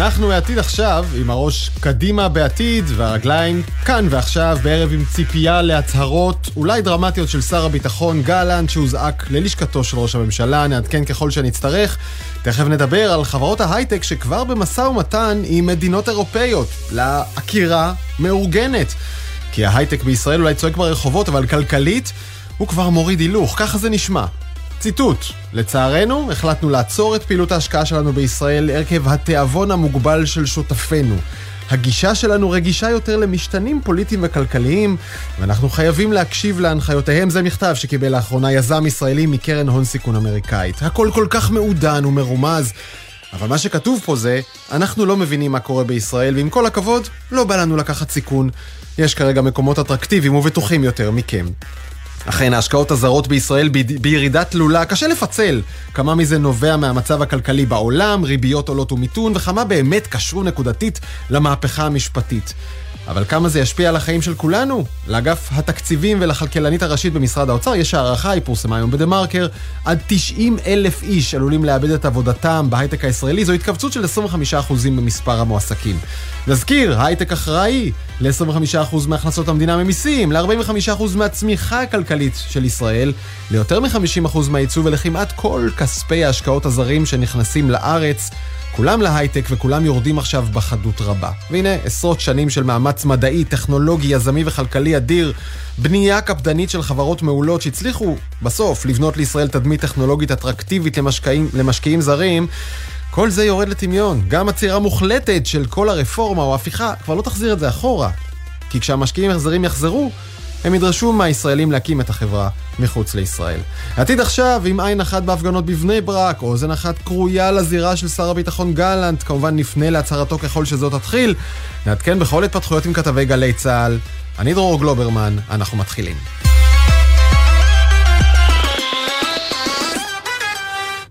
אנחנו העתיד עכשיו, עם הראש קדימה בעתיד, והרגליים כאן ועכשיו, בערב עם ציפייה להצהרות אולי דרמטיות של שר הביטחון גלנט, שהוזעק ללשכתו של ראש הממשלה, נעדכן ככל שנצטרך. תכף נדבר על חברות ההייטק שכבר במשא ומתן עם מדינות אירופאיות, לעקירה מאורגנת. כי ההייטק בישראל אולי צועק ברחובות, אבל כלכלית הוא כבר מוריד הילוך, ככה זה נשמע. ציטוט: לצערנו, החלטנו לעצור את פעילות ההשקעה שלנו בישראל עקב התיאבון המוגבל של שותפינו. הגישה שלנו רגישה יותר למשתנים פוליטיים וכלכליים, ואנחנו חייבים להקשיב להנחיותיהם. זה מכתב שקיבל לאחרונה יזם ישראלי מקרן הון סיכון אמריקאית. הכל כל כך מעודן ומרומז. אבל מה שכתוב פה זה, אנחנו לא מבינים מה קורה בישראל, ועם כל הכבוד, לא בא לנו לקחת סיכון. יש כרגע מקומות אטרקטיביים ובטוחים יותר מכם. אכן, ההשקעות הזרות בישראל בירידה תלולה, קשה לפצל כמה מזה נובע מהמצב הכלכלי בעולם, ריביות עולות ומיתון, וכמה באמת קשרו נקודתית למהפכה המשפטית. אבל כמה זה ישפיע על החיים של כולנו? לאגף התקציבים ולכלכלנית הראשית במשרד האוצר יש הערכה, היא פורסמה היום בדה מרקר, עד 90 אלף איש עלולים לאבד את עבודתם בהייטק הישראלי, זו התכווצות של 25% במספר המועסקים. נזכיר, הייטק אחראי ל-25% מהכנסות המדינה ממיסים, ל-45% מהצמיחה הכלכלית של ישראל, ליותר מ-50% מהייצוא ולכמעט כל כספי ההשקעות הזרים שנכנסים לארץ. כולם להייטק וכולם יורדים עכשיו בחדות רבה. והנה, עשרות שנים של מאמץ מדעי, טכנולוגי, יזמי וכלכלי אדיר, בנייה קפדנית של חברות מעולות שהצליחו בסוף לבנות לישראל תדמית טכנולוגית אטרקטיבית למשקיעים, למשקיעים זרים, כל זה יורד לטמיון. גם עצירה מוחלטת של כל הרפורמה או ההפיכה כבר לא תחזיר את זה אחורה. כי כשהמשקיעים הזרים יחזרו, הם ידרשו מהישראלים להקים את החברה מחוץ לישראל. עתיד עכשיו, עם עין אחת בהפגנות בבני ברק, אוזן אחת כרויה לזירה של שר הביטחון גלנט, כמובן נפנה להצהרתו ככל שזאת תתחיל. נעדכן בכל התפתחויות עם כתבי גלי צה"ל. אני דרור גלוברמן, אנחנו מתחילים.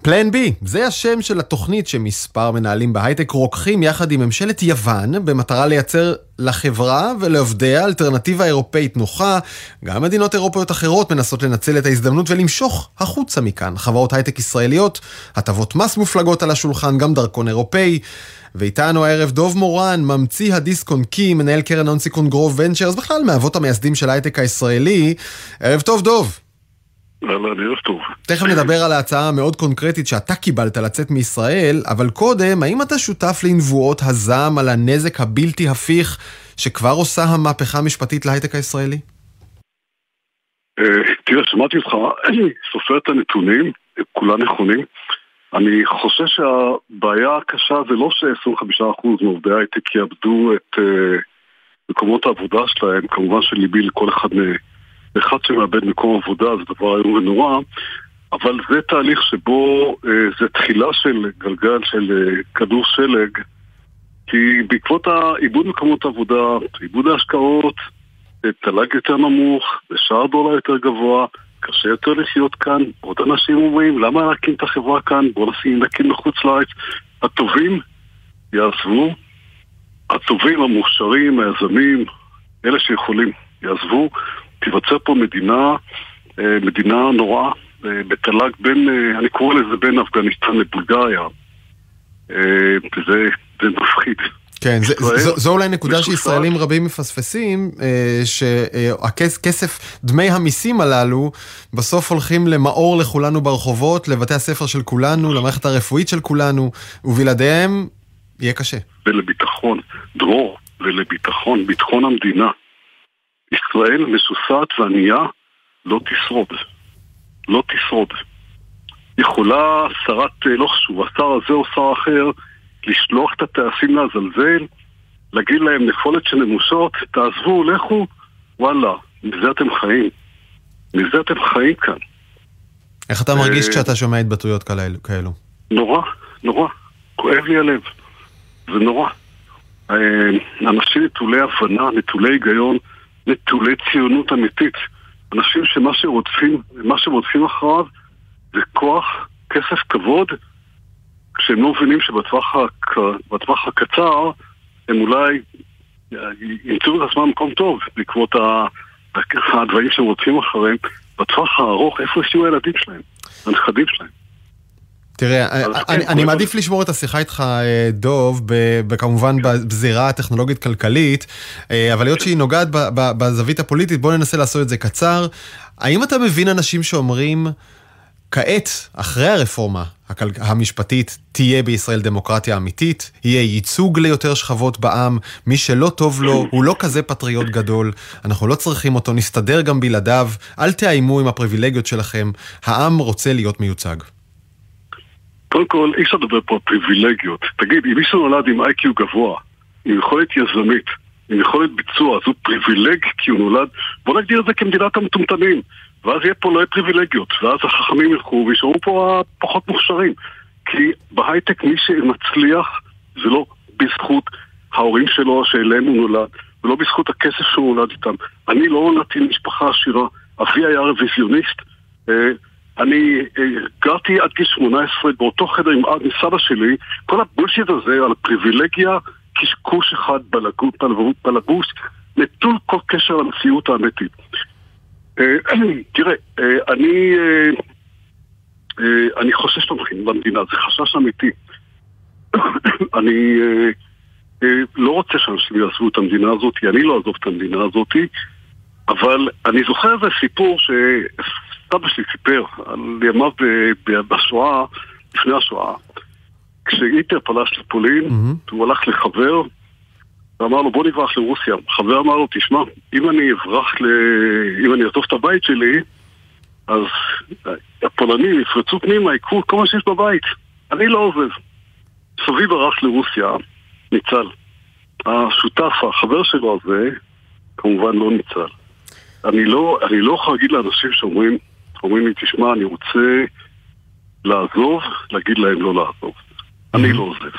פלן בי, זה השם של התוכנית שמספר מנהלים בהייטק רוקחים יחד עם ממשלת יוון במטרה לייצר לחברה ולעובדיה אלטרנטיבה אירופאית נוחה. גם מדינות אירופאיות אחרות מנסות לנצל את ההזדמנות ולמשוך החוצה מכאן. חברות הייטק ישראליות, הטבות מס מופלגות על השולחן, גם דרכון אירופאי. ואיתנו הערב דוב מורן, ממציא הדיסק און קי, מנהל קרן הון סיכון גרוב ונצ'רס, בכלל מאבות המייסדים של ההייטק הישראלי. ערב טוב דוב. אהלן, ערב טוב. תכף נדבר על ההצעה המאוד קונקרטית שאתה קיבלת לצאת מישראל, אבל קודם, האם אתה שותף לנבואות הזעם על הנזק הבלתי הפיך שכבר עושה המהפכה המשפטית להייטק הישראלי? תראה, שמעתי אותך, סופר את הנתונים, כולם נכונים. אני חושב שהבעיה הקשה זה לא ש-25% מעובדי ההייטק יאבדו את מקומות העבודה שלהם, כמובן שליבי לכל אחד מהם. אחד שמאבד מקום עבודה זה דבר איום ונורא, אבל זה תהליך שבו אה, זה תחילה של גלגל של אה, כדור שלג, כי בעקבות העיבוד מקומות עבודה, עיבוד ההשקעות, תל"ג יותר נמוך, ושער דולר יותר גבוה, קשה יותר לחיות כאן. עוד אנשים אומרים, למה להקים את החברה כאן? בואו נשים נקים מחוץ לארץ. הטובים יעזבו, הטובים, המוכשרים, היזמים, אלה שיכולים, יעזבו. תיווצר פה מדינה, מדינה נוראה, בתל"ג בין, אני קורא לזה בין אפגניסטן לבולגריה. וזה זה מפחיד. כן, זה, זו, זו אולי נקודה שישראלים רבים מפספסים, שהכסף, דמי המיסים הללו, בסוף הולכים למאור לכולנו ברחובות, לבתי הספר של כולנו, למערכת הרפואית של כולנו, ובלעדיהם יהיה קשה. ולביטחון, דרור, ולביטחון, ביטחון המדינה. ישראל משוסעת וענייה לא תשרוד. לא תשרוד. יכולה שרת, לא חשוב, השר הזה או שר אחר, לשלוח את הטייסים לעזלזל, להגיד להם נפולת של נמושות, תעזבו, לכו, וואלה, מזה אתם חיים. מזה אתם חיים כאן. איך אתה מרגיש כשאתה שומע התבטאויות כאלו? נורא, נורא. כואב לי הלב. זה נורא. אנשים נטולי הבנה, נטולי היגיון, נטולי ציונות אמיתית. אנשים שמה שרודפים, מה שרודפים אחריו זה כוח, כסף, כבוד, כשהם לא מבינים שבטווח הקצר הם אולי ימצאו את עצמם במקום טוב בעקבות הדברים שהם רודפים אחריהם. בטווח הארוך, איפה יהיו הילדים שלהם, הנכדים שלהם? תראה, אני, אני מעדיף לשמור את השיחה איתך, דוב, כמובן בזירה הטכנולוגית-כלכלית, אבל היות שהיא נוגעת בזווית הפוליטית, בוא ננסה לעשות את זה קצר. האם אתה מבין אנשים שאומרים, כעת, אחרי הרפורמה המשפטית, תהיה בישראל דמוקרטיה אמיתית, יהיה ייצוג ליותר שכבות בעם, מי שלא טוב לו, הוא לא כזה פטריוט גדול, אנחנו לא צריכים אותו, נסתדר גם בלעדיו, אל תאיימו עם הפריבילגיות שלכם, העם רוצה להיות מיוצג. קודם כל, אי אפשר לדבר פה על פריבילגיות. תגיד, אם מישהו נולד עם איי-קיו גבוה, עם יכולת יזמית, עם יכולת ביצוע, זו פריבילג כי הוא נולד, בוא נגדיר את זה כמדינת המטומטמים. ואז יהיה פה לא יהיה פריבילגיות, ואז החכמים ילכו וישארו פה הפחות מוכשרים. כי בהייטק מי שמצליח זה לא בזכות ההורים שלו שאליהם הוא נולד, ולא בזכות הכסף שהוא נולד איתם. אני לא נולדתי משפחה עשירה, אבי היה רוויזיוניסט. אה, אני אה, גרתי עד גיל 18 באותו חדר עם אב מסבא שלי, כל הבולשיט הזה על פריבילגיה, קשקוש אחד בלבוש, נטול כל קשר למציאות האמיתית. אה, תראה, אה, אני, אני חושש במדינה, זה חשש אמיתי. אני לא רוצה שאנשים יעזבו את המדינה הזאת, אני לא אעזוב את המדינה הזאת, אבל אני זוכר איזה סיפור שסבא שלי סיפר על ימיו בשואה, לפני השואה, כשהיטר פלש לפולין, mm-hmm. הוא הלך לחבר, ואמר לו בוא נברח לרוסיה. חבר אמר לו תשמע, אם אני אברח ל... אם אני אעזוב את הבית שלי, אז הפולנים יפרצו פנימה, יקחו כל מה שיש בבית. אני לא עוזב. סבי ברח לרוסיה, ניצל. השותף, החבר שלו הזה, כמובן לא ניצל. אני לא, אני לא יכול להגיד לאנשים שאומרים, אומרים לי, תשמע, אני רוצה לעזוב, להגיד להם לא לעזוב. אני לא עוזב.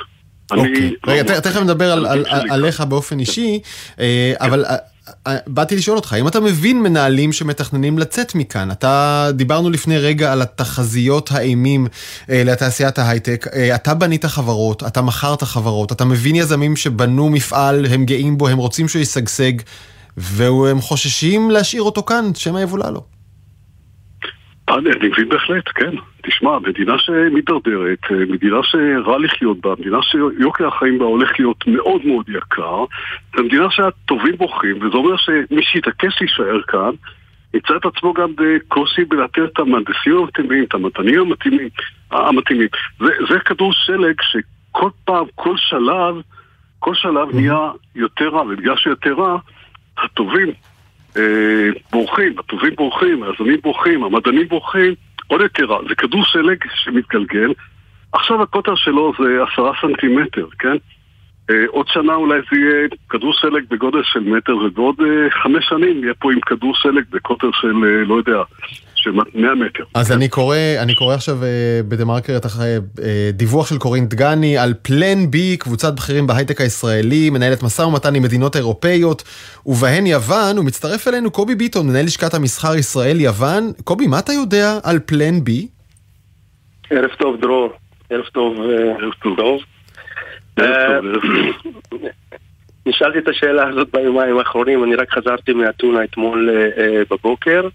אוקיי. רגע, תכף נדבר עליך באופן אישי, אה, כן. אבל... אה, אה, באתי לשאול אותך, אם אתה מבין מנהלים שמתכננים לצאת מכאן, אתה, דיברנו לפני רגע על התחזיות האימים אה, לתעשיית ההייטק, אה, אתה בנית חברות, אתה מכרת חברות, אתה מבין יזמים שבנו מפעל, הם גאים בו, הם רוצים שהוא ישגשג, והם חוששים להשאיר אותו כאן, שמא יבולע לו. אני מבין בהחלט, כן. תשמע, מדינה שמתדרדרת, מדינה שרע לחיות בה, מדינה שיוקר החיים בה הולך להיות מאוד מאוד יקר, זו מדינה שהטובים בוחרים, וזה אומר שמי שיתעקש להישאר כאן, ימצא את עצמו גם בקושי בלאתר את המהנדסים המתאימים, את המתנים המתאימים. המתאימים. זה, זה כדור שלג שכל פעם, כל שלב, כל שלב נהיה יותר רע, ובגלל שיותר רע, הטובים אה, בורחים, הטובים בורחים, היזמים בורחים, המדענים בורחים, עוד יותר. זה כדור שלג שמתגלגל. עכשיו הקוטר שלו זה עשרה סנטימטר, כן? אה, עוד שנה אולי זה יהיה כדור שלג בגודל של מטר, ובעוד אה, חמש שנים יהיה פה עם כדור שלג בקוטר של, אה, לא יודע, של 100 מטר. אז אני קורא, אני קורא עכשיו בדה מרקר את דיווח של קורין דגני על פלן בי, קבוצת בכירים בהייטק הישראלי, מנהלת משא ומתן עם מדינות אירופאיות, ובהן יוון, ומצטרף אלינו קובי ביטון, מנהל לשכת המסחר ישראל-יוון. קובי, מה אתה יודע על פלן בי? ערב טוב, דרור. ערב טוב. ערב טוב. אה, נשאלתי את השאלה הזאת ביומיים האחרונים, אני רק חזרתי מאתונה אתמול אה, אה, בבוקר.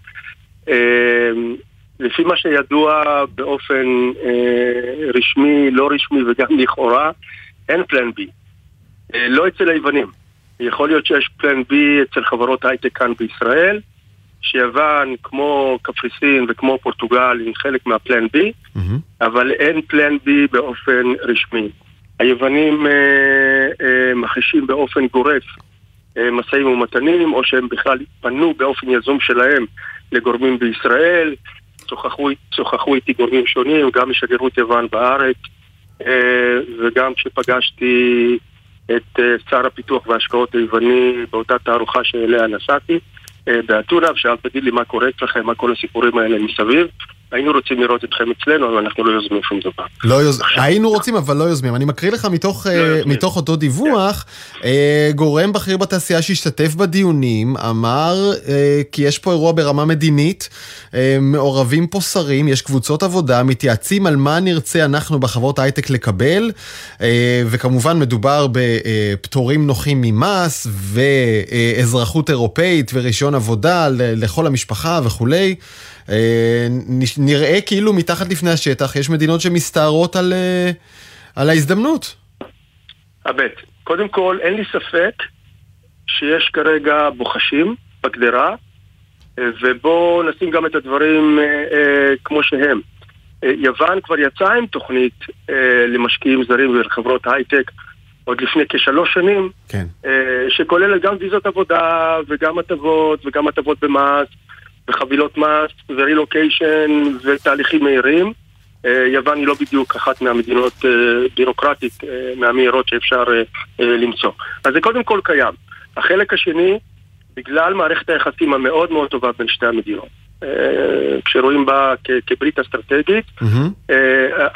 לפי מה שידוע באופן רשמי, לא רשמי וגם לכאורה, אין פלן בי. לא אצל היוונים. יכול להיות שיש פלן בי אצל חברות הייטק כאן בישראל, שיוון, כמו קפריסין וכמו פורטוגל, היא חלק מהפלן בי, mm-hmm. אבל אין פלן בי באופן רשמי. היוונים אה, אה, מכחישים באופן גורף אה, משאים ומתנים, או שהם בכלל פנו באופן יזום שלהם לגורמים בישראל, שוחחו, שוחחו איתי גורמים שונים, גם משגרירות יוון בארץ, אה, וגם כשפגשתי את אה, שר הפיתוח וההשקעות היווני באותה תערוכה שאליה נסעתי אה, באתונה, ושאלת תגיד לי מה קורה אצלכם, מה כל הסיפורים האלה מסביב. היינו רוצים לראות אתכם אצלנו, אבל אנחנו לא יוזמים שום דבר. לא יוז... היינו רוצים, אבל לא יוזמים. אני מקריא לך מתוך, לא uh, מתוך אותו דיווח, yeah. uh, גורם בכיר בתעשייה שהשתתף בדיונים, אמר uh, כי יש פה אירוע ברמה מדינית, uh, מעורבים פה שרים, יש קבוצות עבודה, מתייעצים על מה נרצה אנחנו בחברות הייטק לקבל, uh, וכמובן מדובר בפטורים נוחים ממס, ואזרחות אירופאית ורישיון עבודה לכל המשפחה וכולי. נראה כאילו מתחת לפני השטח יש מדינות שמסתערות על, אה, על ההזדמנות. הבט, קודם כל אין לי ספק שיש כרגע בוחשים בגדרה, אה, ובואו נשים גם את הדברים אה, אה, כמו שהם. אה, יוון כבר יצאה עם תוכנית אה, למשקיעים זרים ולחברות הייטק עוד לפני כשלוש שנים, כן. אה, שכוללת גם ויזות עבודה וגם הטבות וגם הטבות במס וחבילות מס ורילוקיישן ותהליכים מהירים. אה, יוון היא לא בדיוק אחת מהמדינות אה, בירוקרטית אה, מהמהירות שאפשר למצוא. אז זה קודם כל קיים. החלק השני, בגלל מערכת היחסים המאוד מאוד טובה בין שתי המדינות. אה, כשרואים בה כברית אסטרטגית. אה,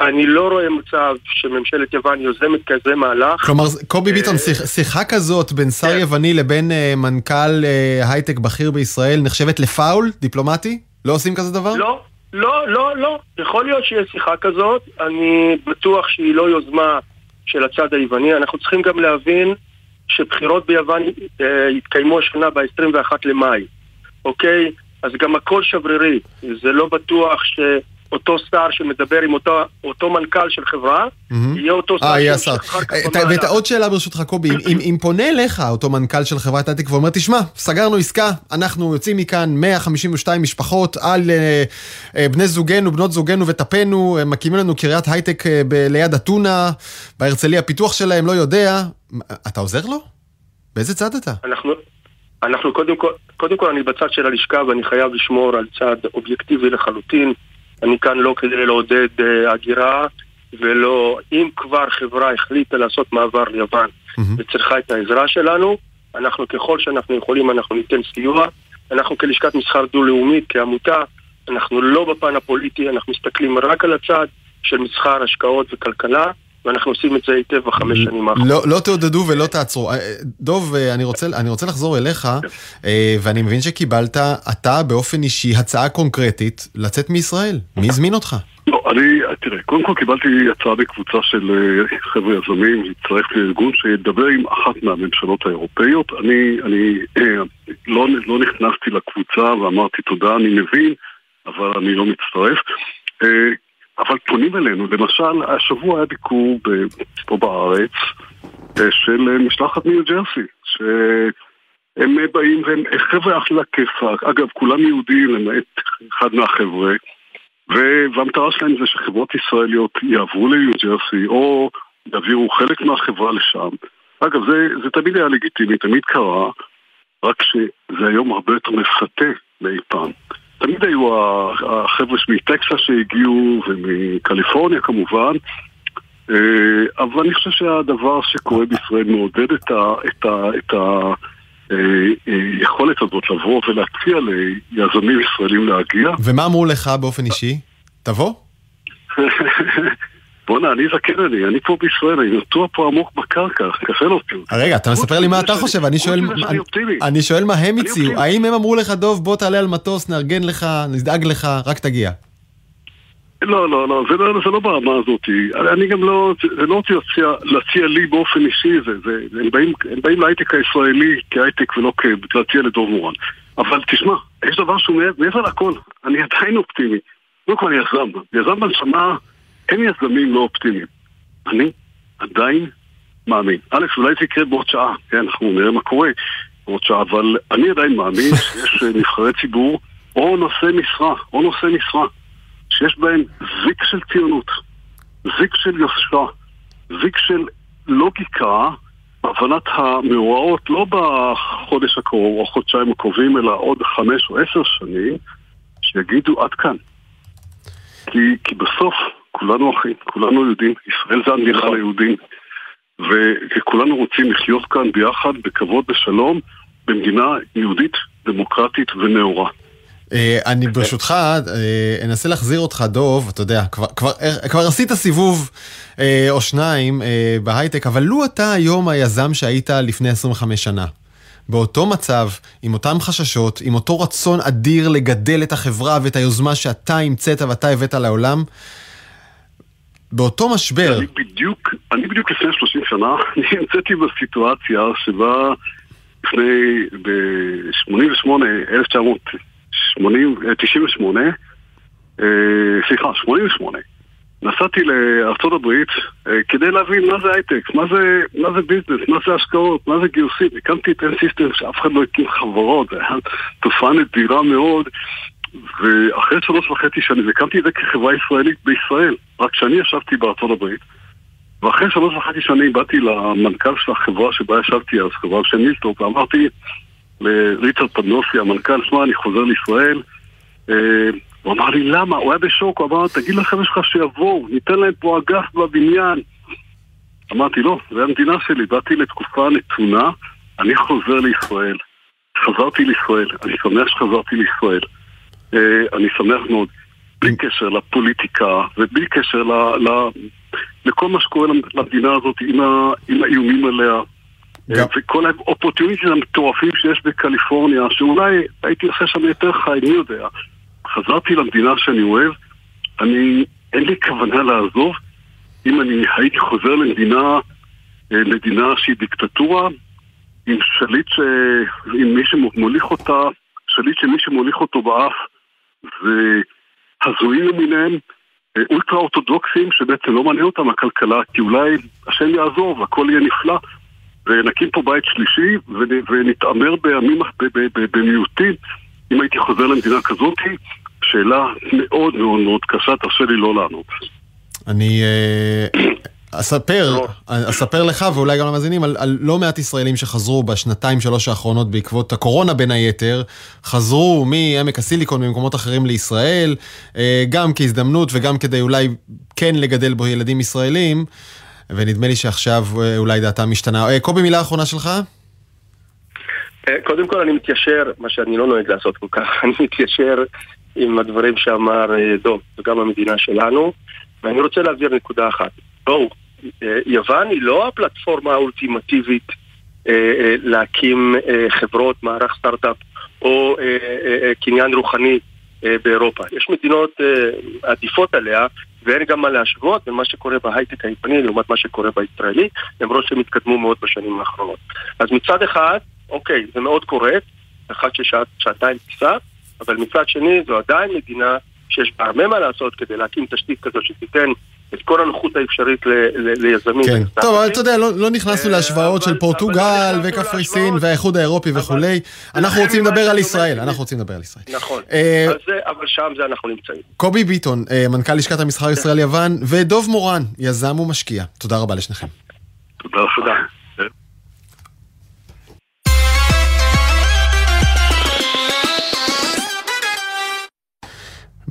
אני לא רואה מצב שממשלת יוון יוזמת כזה מהלך. כלומר, קובי ביטון, אה, שיח- שיחה כזאת בין שר כן. יווני לבין מנכ"ל הייטק בכיר בישראל נחשבת לפאול דיפלומטי? לא עושים כזה דבר? לא, לא, לא, לא. יכול להיות שיש שיחה כזאת, אני בטוח שהיא לא יוזמה של הצד היווני. אנחנו צריכים גם להבין שבחירות ביוון יתקיימו השנה ב-21 למאי, אוקיי? אז גם הכל שברירי. זה לא בטוח שאותו שר שמדבר עם אותו, אותו מנכ"ל של חברה, מהמם. יהיה אותו שר אה, השר. אחר כך אה. ואת עוד שאלה ברשותך, קובי, אם- אם- אם פונה אליך אותו מנכ"ל של חברת הייטק ואומר, תשמע, סגרנו עסקה, אנחנו יוצאים מכאן 152 משפחות על אה, אה, בני זוגנו, בנות זוגנו וטפנו, הם מקימים לנו קריית הייטק ב- ליד אתונה, בהרצליה, פיתוח שלהם, לא יודע. אתה עוזר לו? באיזה צד אתה? אנחנו, אנחנו קודם כל, קודם כל אני בצד של הלשכה ואני חייב לשמור על צד אובייקטיבי לחלוטין. אני כאן לא כדי לעודד אה, הגירה ולא, אם כבר חברה החליטה לעשות מעבר ליוון מהמם. וצריכה את העזרה שלנו, אנחנו ככל שאנחנו יכולים אנחנו ניתן סיוע. אנחנו כלשכת מסחר דו-לאומית, כעמותה, אנחנו לא בפן הפוליטי, אנחנו מסתכלים רק על הצד של מסחר, השקעות וכלכלה, ואנחנו עושים את זה היטב בחמש שנים האחרונות. לא, לא תעודדו ולא תעצרו. אה, דוב, אה, אני רוצה, אני רוצה לחזור אליך, אה, ואני מבין שקיבלת, אתה באופן אישי, הצעה קונקרטית לצאת מישראל. מי הזמין אותך? לא, אני, תראה, קודם כל קיבלתי הצעה בקבוצה של חבר'ה יזמים להצטרף לארגון שידבר עם אחת מהממשלות האירופאיות. אני, אני לא, לא נכנסתי לקבוצה ואמרתי תודה, אני מבין, אבל אני לא מצטרף. אבל פונים אלינו, למשל, השבוע היה ביקור פה בארץ אה, של אה, משלחת ניו ג'רסי, שהם אה, באים והם חבר'ה אחלה כיפאק, אגב, כולם יהודים למעט אחד מהחבר'ה. והמטרה שלהם זה שחברות ישראליות יעברו לניו ג'רסי או יעבירו חלק מהחברה לשם. אגב, זה, זה תמיד היה לגיטימי, תמיד קרה, רק שזה היום הרבה יותר מפתה מאי פעם. תמיד היו החבר'ה מטקסס שהגיעו ומקליפורניה כמובן, אה, אבל אני חושב שהדבר שקורה בישראל מעודד את ה... את ה, את ה אה, אה, הזאת לבוא ולהציע ליזמים ישראלים להגיע. ומה אמרו לך באופן אישי? תבוא? בואנה, אני זקן אני, אני פה בישראל, אני נטוע פה עמוק בקרקע, קשה לו אותי. רגע, אתה מספר לי מה אתה חושב, אני שואל... אני שואל מה הם הציעו. האם הם אמרו לך, דוב, בוא תעלה על מטוס, נארגן לך, נדאג לך, רק תגיע. לא, לא, לא, זה לא, זה לא ברמה הזאת. אני גם לא, זה לא רוצה להציע, להציע לי באופן אישי, זה, זה, הם, באים, הם באים להייטק הישראלי כהייטק ולא כלהציע לדוב מורן. אבל תשמע, יש דבר שהוא מעבר לכל, אני עדיין אופטימי. קודם כל אני יזם, יזם בנשמה, אין יזמים לא אופטימיים. אני עדיין מאמין. א', אולי זה יקרה בעוד שעה, כן, אנחנו נראה מה קורה בעוד שעה, אבל אני עדיין מאמין שיש אה, נבחרי ציבור או נושאי משרה, או נושאי משרה, שיש בהם זיק של ציונות, זיק של יושרה, זיק של לוגיקה בהבנת המאורעות, לא בחודש הקרוב או החודשיים הקרובים, אלא עוד חמש או עשר שנים, שיגידו עד כאן. כי, כי בסוף כולנו אחים, כולנו יהודים, ישראל זה המדינה ליהודים, ו- וכולנו רוצים לחיות כאן ביחד, בכבוד ושלום, במדינה יהודית, דמוקרטית ונאורה. אה, אני ברשותך אה, אנסה להחזיר אותך, דוב, אתה יודע, כבר, כבר, אה, כבר עשית סיבוב אה, או שניים אה, בהייטק, אבל לו אתה היום היזם שהיית לפני 25 שנה, באותו מצב, עם אותם חששות, עם אותו רצון אדיר לגדל את החברה ואת היוזמה שאתה המצאת ואתה הבאת לעולם, באותו משבר, אני בדיוק, אני בדיוק לפני 30 שנה נמצאתי בסיטואציה שבה לפני, ב-88, 1998, סליחה, 88. נסעתי הברית אה, כדי להבין מה זה הייטק, מה זה, מה זה business, מה זה השקעות, מה זה גיוסים. הקמתי את אין-סיסטם שאף אחד לא הקים חברות, זה היה תופעה נדירה מאוד. ואחרי שלוש וחצי שנים, הקמתי את זה כחברה ישראלית בישראל, רק כשאני ישבתי בארצות הברית. ואחרי שלוש וחצי שנים באתי למנכ"ל של החברה שבה ישבתי אז, חברה של מילטופ, ואמרתי לריצ'רד פדנוסי, המנכ"ל, שמע, אני חוזר לישראל. אה, הוא אמר לי, למה? הוא היה בשוק, הוא אמר, תגיד לחבר'ה שלך שיבואו, ניתן להם פה אגף בבניין. אמרתי, לא, זו המדינה שלי, באתי לתקופה נתונה, אני חוזר לישראל. חזרתי לישראל, אני שמח שחזרתי לישראל. אה, אני שמח מאוד. בלי קשר לפוליטיקה ובלי קשר ל, ל, לכל מה שקורה למדינה הזאת עם, ה, עם האיומים עליה. גם. וכל האופורטוניטים המטורפים שיש בקליפורניה, שאולי הייתי עושה שם יותר חי, מי יודע. חזרתי למדינה שאני אוהב, אני, אין לי כוונה לעזוב. אם אני הייתי חוזר למדינה, אה, מדינה שהיא דיקטטורה, עם שליט ש... עם מי שמוליך אותה, שליט שמי שמוליך אותו באף זה הזויים למיניהם, אה, אולטרה אורתודוקסים שבעצם לא מעניין אותם הכלכלה, כי אולי השם יעזור והכל יהיה נפלא. ונקים פה בית שלישי ונתעמר בימים, במיעוטים. אם הייתי חוזר למדינה כזאתי, שאלה מאוד מאוד מאוד קשה, תרשה לי לא לענות. אני אה, אספר, לא. אספר לך ואולי גם למאזינים על, על לא מעט ישראלים שחזרו בשנתיים שלוש האחרונות בעקבות הקורונה בין היתר, חזרו מעמק הסיליקון וממקומות אחרים לישראל, אה, גם כהזדמנות וגם כדי אולי כן לגדל בו ילדים ישראלים, ונדמה לי שעכשיו אה, אולי דעתם משתנה. קובי, מילה אחרונה שלך? קודם כל אני מתיישר, מה שאני לא נוהג לעשות כל כך, אני מתיישר עם הדברים שאמר אה, דוב, וגם המדינה שלנו, ואני רוצה להבהיר נקודה אחת. בואו, אה, יוון היא לא הפלטפורמה האולטימטיבית אה, להקים חברות, מערך סטארט-אפ או קניין רוחני באירופה. יש מדינות עדיפות עליה, ואין גם מה להשוות בין מה שקורה בהייטק היפני לעומת מה שקורה בישראלי, למרות שהם התקדמו מאוד בשנים האחרונות. אז מצד אחד, אוקיי, זה מאוד קורט, אחד ששעתיים טיסה, אבל מצד שני זו עדיין מדינה שיש בה הרבה מה לעשות כדי להקים תשתית כזו שתיתן את כל הנוחות האפשרית ליזמים. כן, טוב, אבל אתה יודע, לא, לא נכנסנו אה, להשוואות של פורטוגל וקפריסין והאיחוד האירופי וכולי. אנחנו רוצים לדבר על ישראל, אנחנו רוצים לדבר על ישראל. נכון, אה, אבל שם זה אנחנו נמצאים. קובי ביטון, אה, מנכ"ל לשכת המסחר ישראל-יוון, ודוב מורן, יזם ומשקיע. תודה רבה לשניכם. תודה.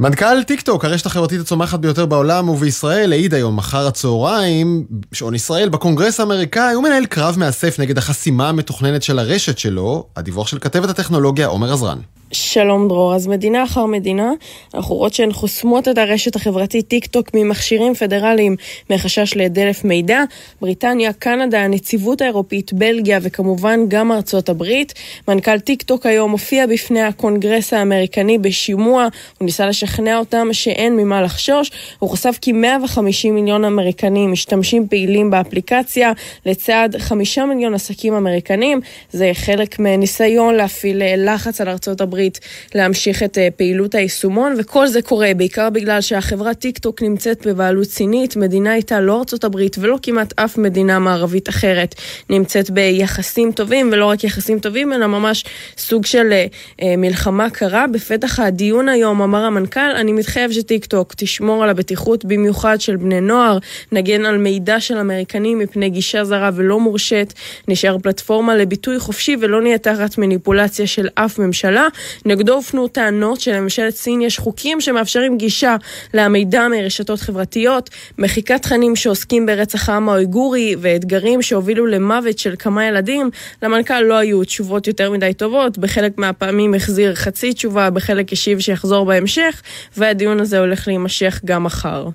מנכ"ל טיק טוק, הרשת החברתית הצומחת ביותר בעולם ובישראל, העיד היום אחר הצהריים, שעון ישראל, בקונגרס האמריקאי, הוא מנהל קרב מאסף נגד החסימה המתוכננת של הרשת שלו, הדיווח של כתבת הטכנולוגיה עומר עזרן. שלום דרור, אז מדינה אחר מדינה, אנחנו רואות שהן חוסמות את הרשת החברתית טיק טוק ממכשירים פדרליים מחשש לדלף מידע. בריטניה, קנדה, הנציבות האירופית, בלגיה וכמובן גם ארצות הברית. מנכ"ל טיק טוק היום הופיע בפני הקונגרס האמריקני בשימוע, הוא ניסה לשכנע אותם שאין ממה לחשוש. הוא חשף כי 150 מיליון אמריקנים משתמשים פעילים באפליקציה לצד 5 מיליון עסקים אמריקנים. זה חלק מניסיון להפעיל לחץ על ארצות הברית. הברית להמשיך את אה, פעילות היישומון, וכל זה קורה בעיקר בגלל שהחברה טיק טוק נמצאת בבעלות סינית, מדינה איתה לא ארצות הברית ולא כמעט אף מדינה מערבית אחרת נמצאת ביחסים טובים, ולא רק יחסים טובים, אלא ממש סוג של אה, אה, מלחמה קרה. בפתח הדיון היום אמר המנכ"ל, אני מתחייב שטיק טוק תשמור על הבטיחות במיוחד של בני נוער, נגן על מידע של אמריקנים מפני גישה זרה ולא מורשית, נשאר פלטפורמה לביטוי חופשי ולא נהיה תחת מניפולציה של אף ממשלה. נגדו הופנו טענות שלממשלת סין יש חוקים שמאפשרים גישה למידע מרשתות חברתיות, מחיקת תכנים שעוסקים ברצח העם האויגורי ואתגרים שהובילו למוות של כמה ילדים. למנכ"ל לא היו תשובות יותר מדי טובות, בחלק מהפעמים החזיר חצי תשובה, בחלק השיב שיחזור בהמשך, והדיון הזה הולך להימשך גם מחר.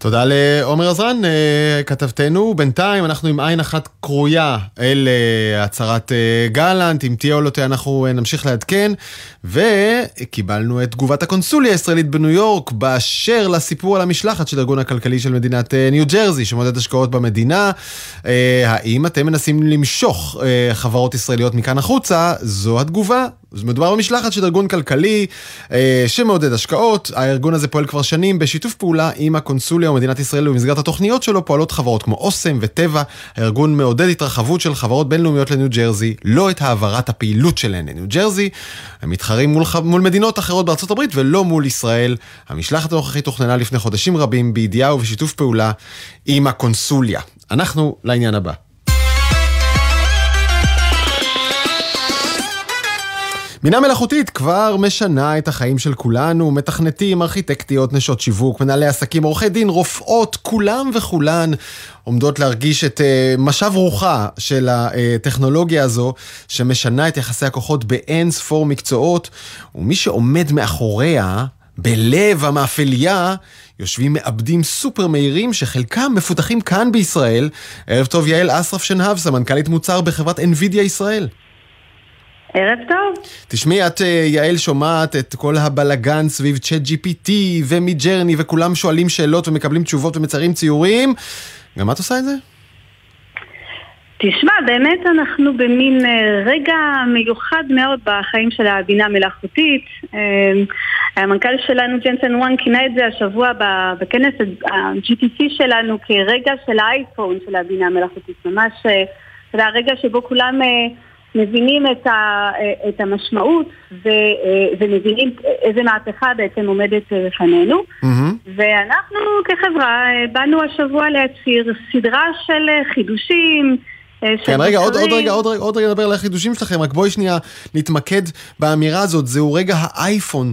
תודה לעומר עזרן, אה, כתבתנו. בינתיים אנחנו עם עין אחת קרויה אל אה, הצהרת אה, גלנט, אם תהיה או לא תהיה אנחנו נמשיך לעדכן. וקיבלנו את תגובת הקונסוליה הישראלית בניו יורק באשר לסיפור על המשלחת של הארגון הכלכלי של מדינת ניו ג'רזי, שמודד השקעות במדינה. האם אתם מנסים למשוך חברות ישראליות מכאן החוצה? זו התגובה מדובר במשלחת של ארגון כלכלי אה, שמעודד השקעות. הארגון הזה פועל כבר שנים בשיתוף פעולה עם הקונסוליה ומדינת ישראל, ובמסגרת התוכניות שלו פועלות חברות כמו אוסם וטבע. הארגון מעודד התרחבות של חברות בינלאומיות לניו ג'רזי, לא את העברת הפעילות שלהן לניו ג'רזי. הם מתחרים מול, מול מדינות אחרות בארצות הברית ולא מול ישראל. המשלחת הנוכחית תוכננה לפני חודשים רבים בידיעה ובשיתוף פעולה עם הקונסוליה. אנחנו לעניין הבא. בינה מלאכותית כבר משנה את החיים של כולנו, מתכנתים, ארכיטקטיות, נשות שיווק, מנהלי עסקים, עורכי דין, רופאות, כולם וכולן עומדות להרגיש את uh, משב רוחה של הטכנולוגיה הזו, שמשנה את יחסי הכוחות באין ספור מקצועות, ומי שעומד מאחוריה, בלב המאפליה, יושבים מעבדים סופר מהירים שחלקם מפותחים כאן בישראל. ערב טוב, יעל אסרף שנהב, סמנכ"לית מוצר בחברת NVIDIA ישראל. ערב טוב. תשמעי, את, אה, יעל, שומעת את כל הבלגן סביב צ'אט GPT ומידג'רני, וכולם שואלים שאלות ומקבלים תשובות ומציירים ציורים. גם את עושה את זה? תשמע, באמת אנחנו במין אה, רגע מיוחד מאוד בחיים של הבינה המלאכותית. אה, המנכ"ל שלנו, ג'נסן וואן, כינה את זה השבוע בכנס ה-GTC שלנו כרגע של האייפון של הבינה המלאכותית. ממש, זה הרגע שבו כולם... מבינים את, ה, את המשמעות ו, ומבינים איזה מהפכה בעצם עומדת לפנינו. Mm-hmm. ואנחנו כחברה באנו השבוע להצהיר סדרה של חידושים. כן, רגע, עוד, עוד רגע, עוד רגע, עוד רגע נדבר על החידושים שלכם, רק בואי שנייה נתמקד באמירה הזאת, זהו רגע האייפון.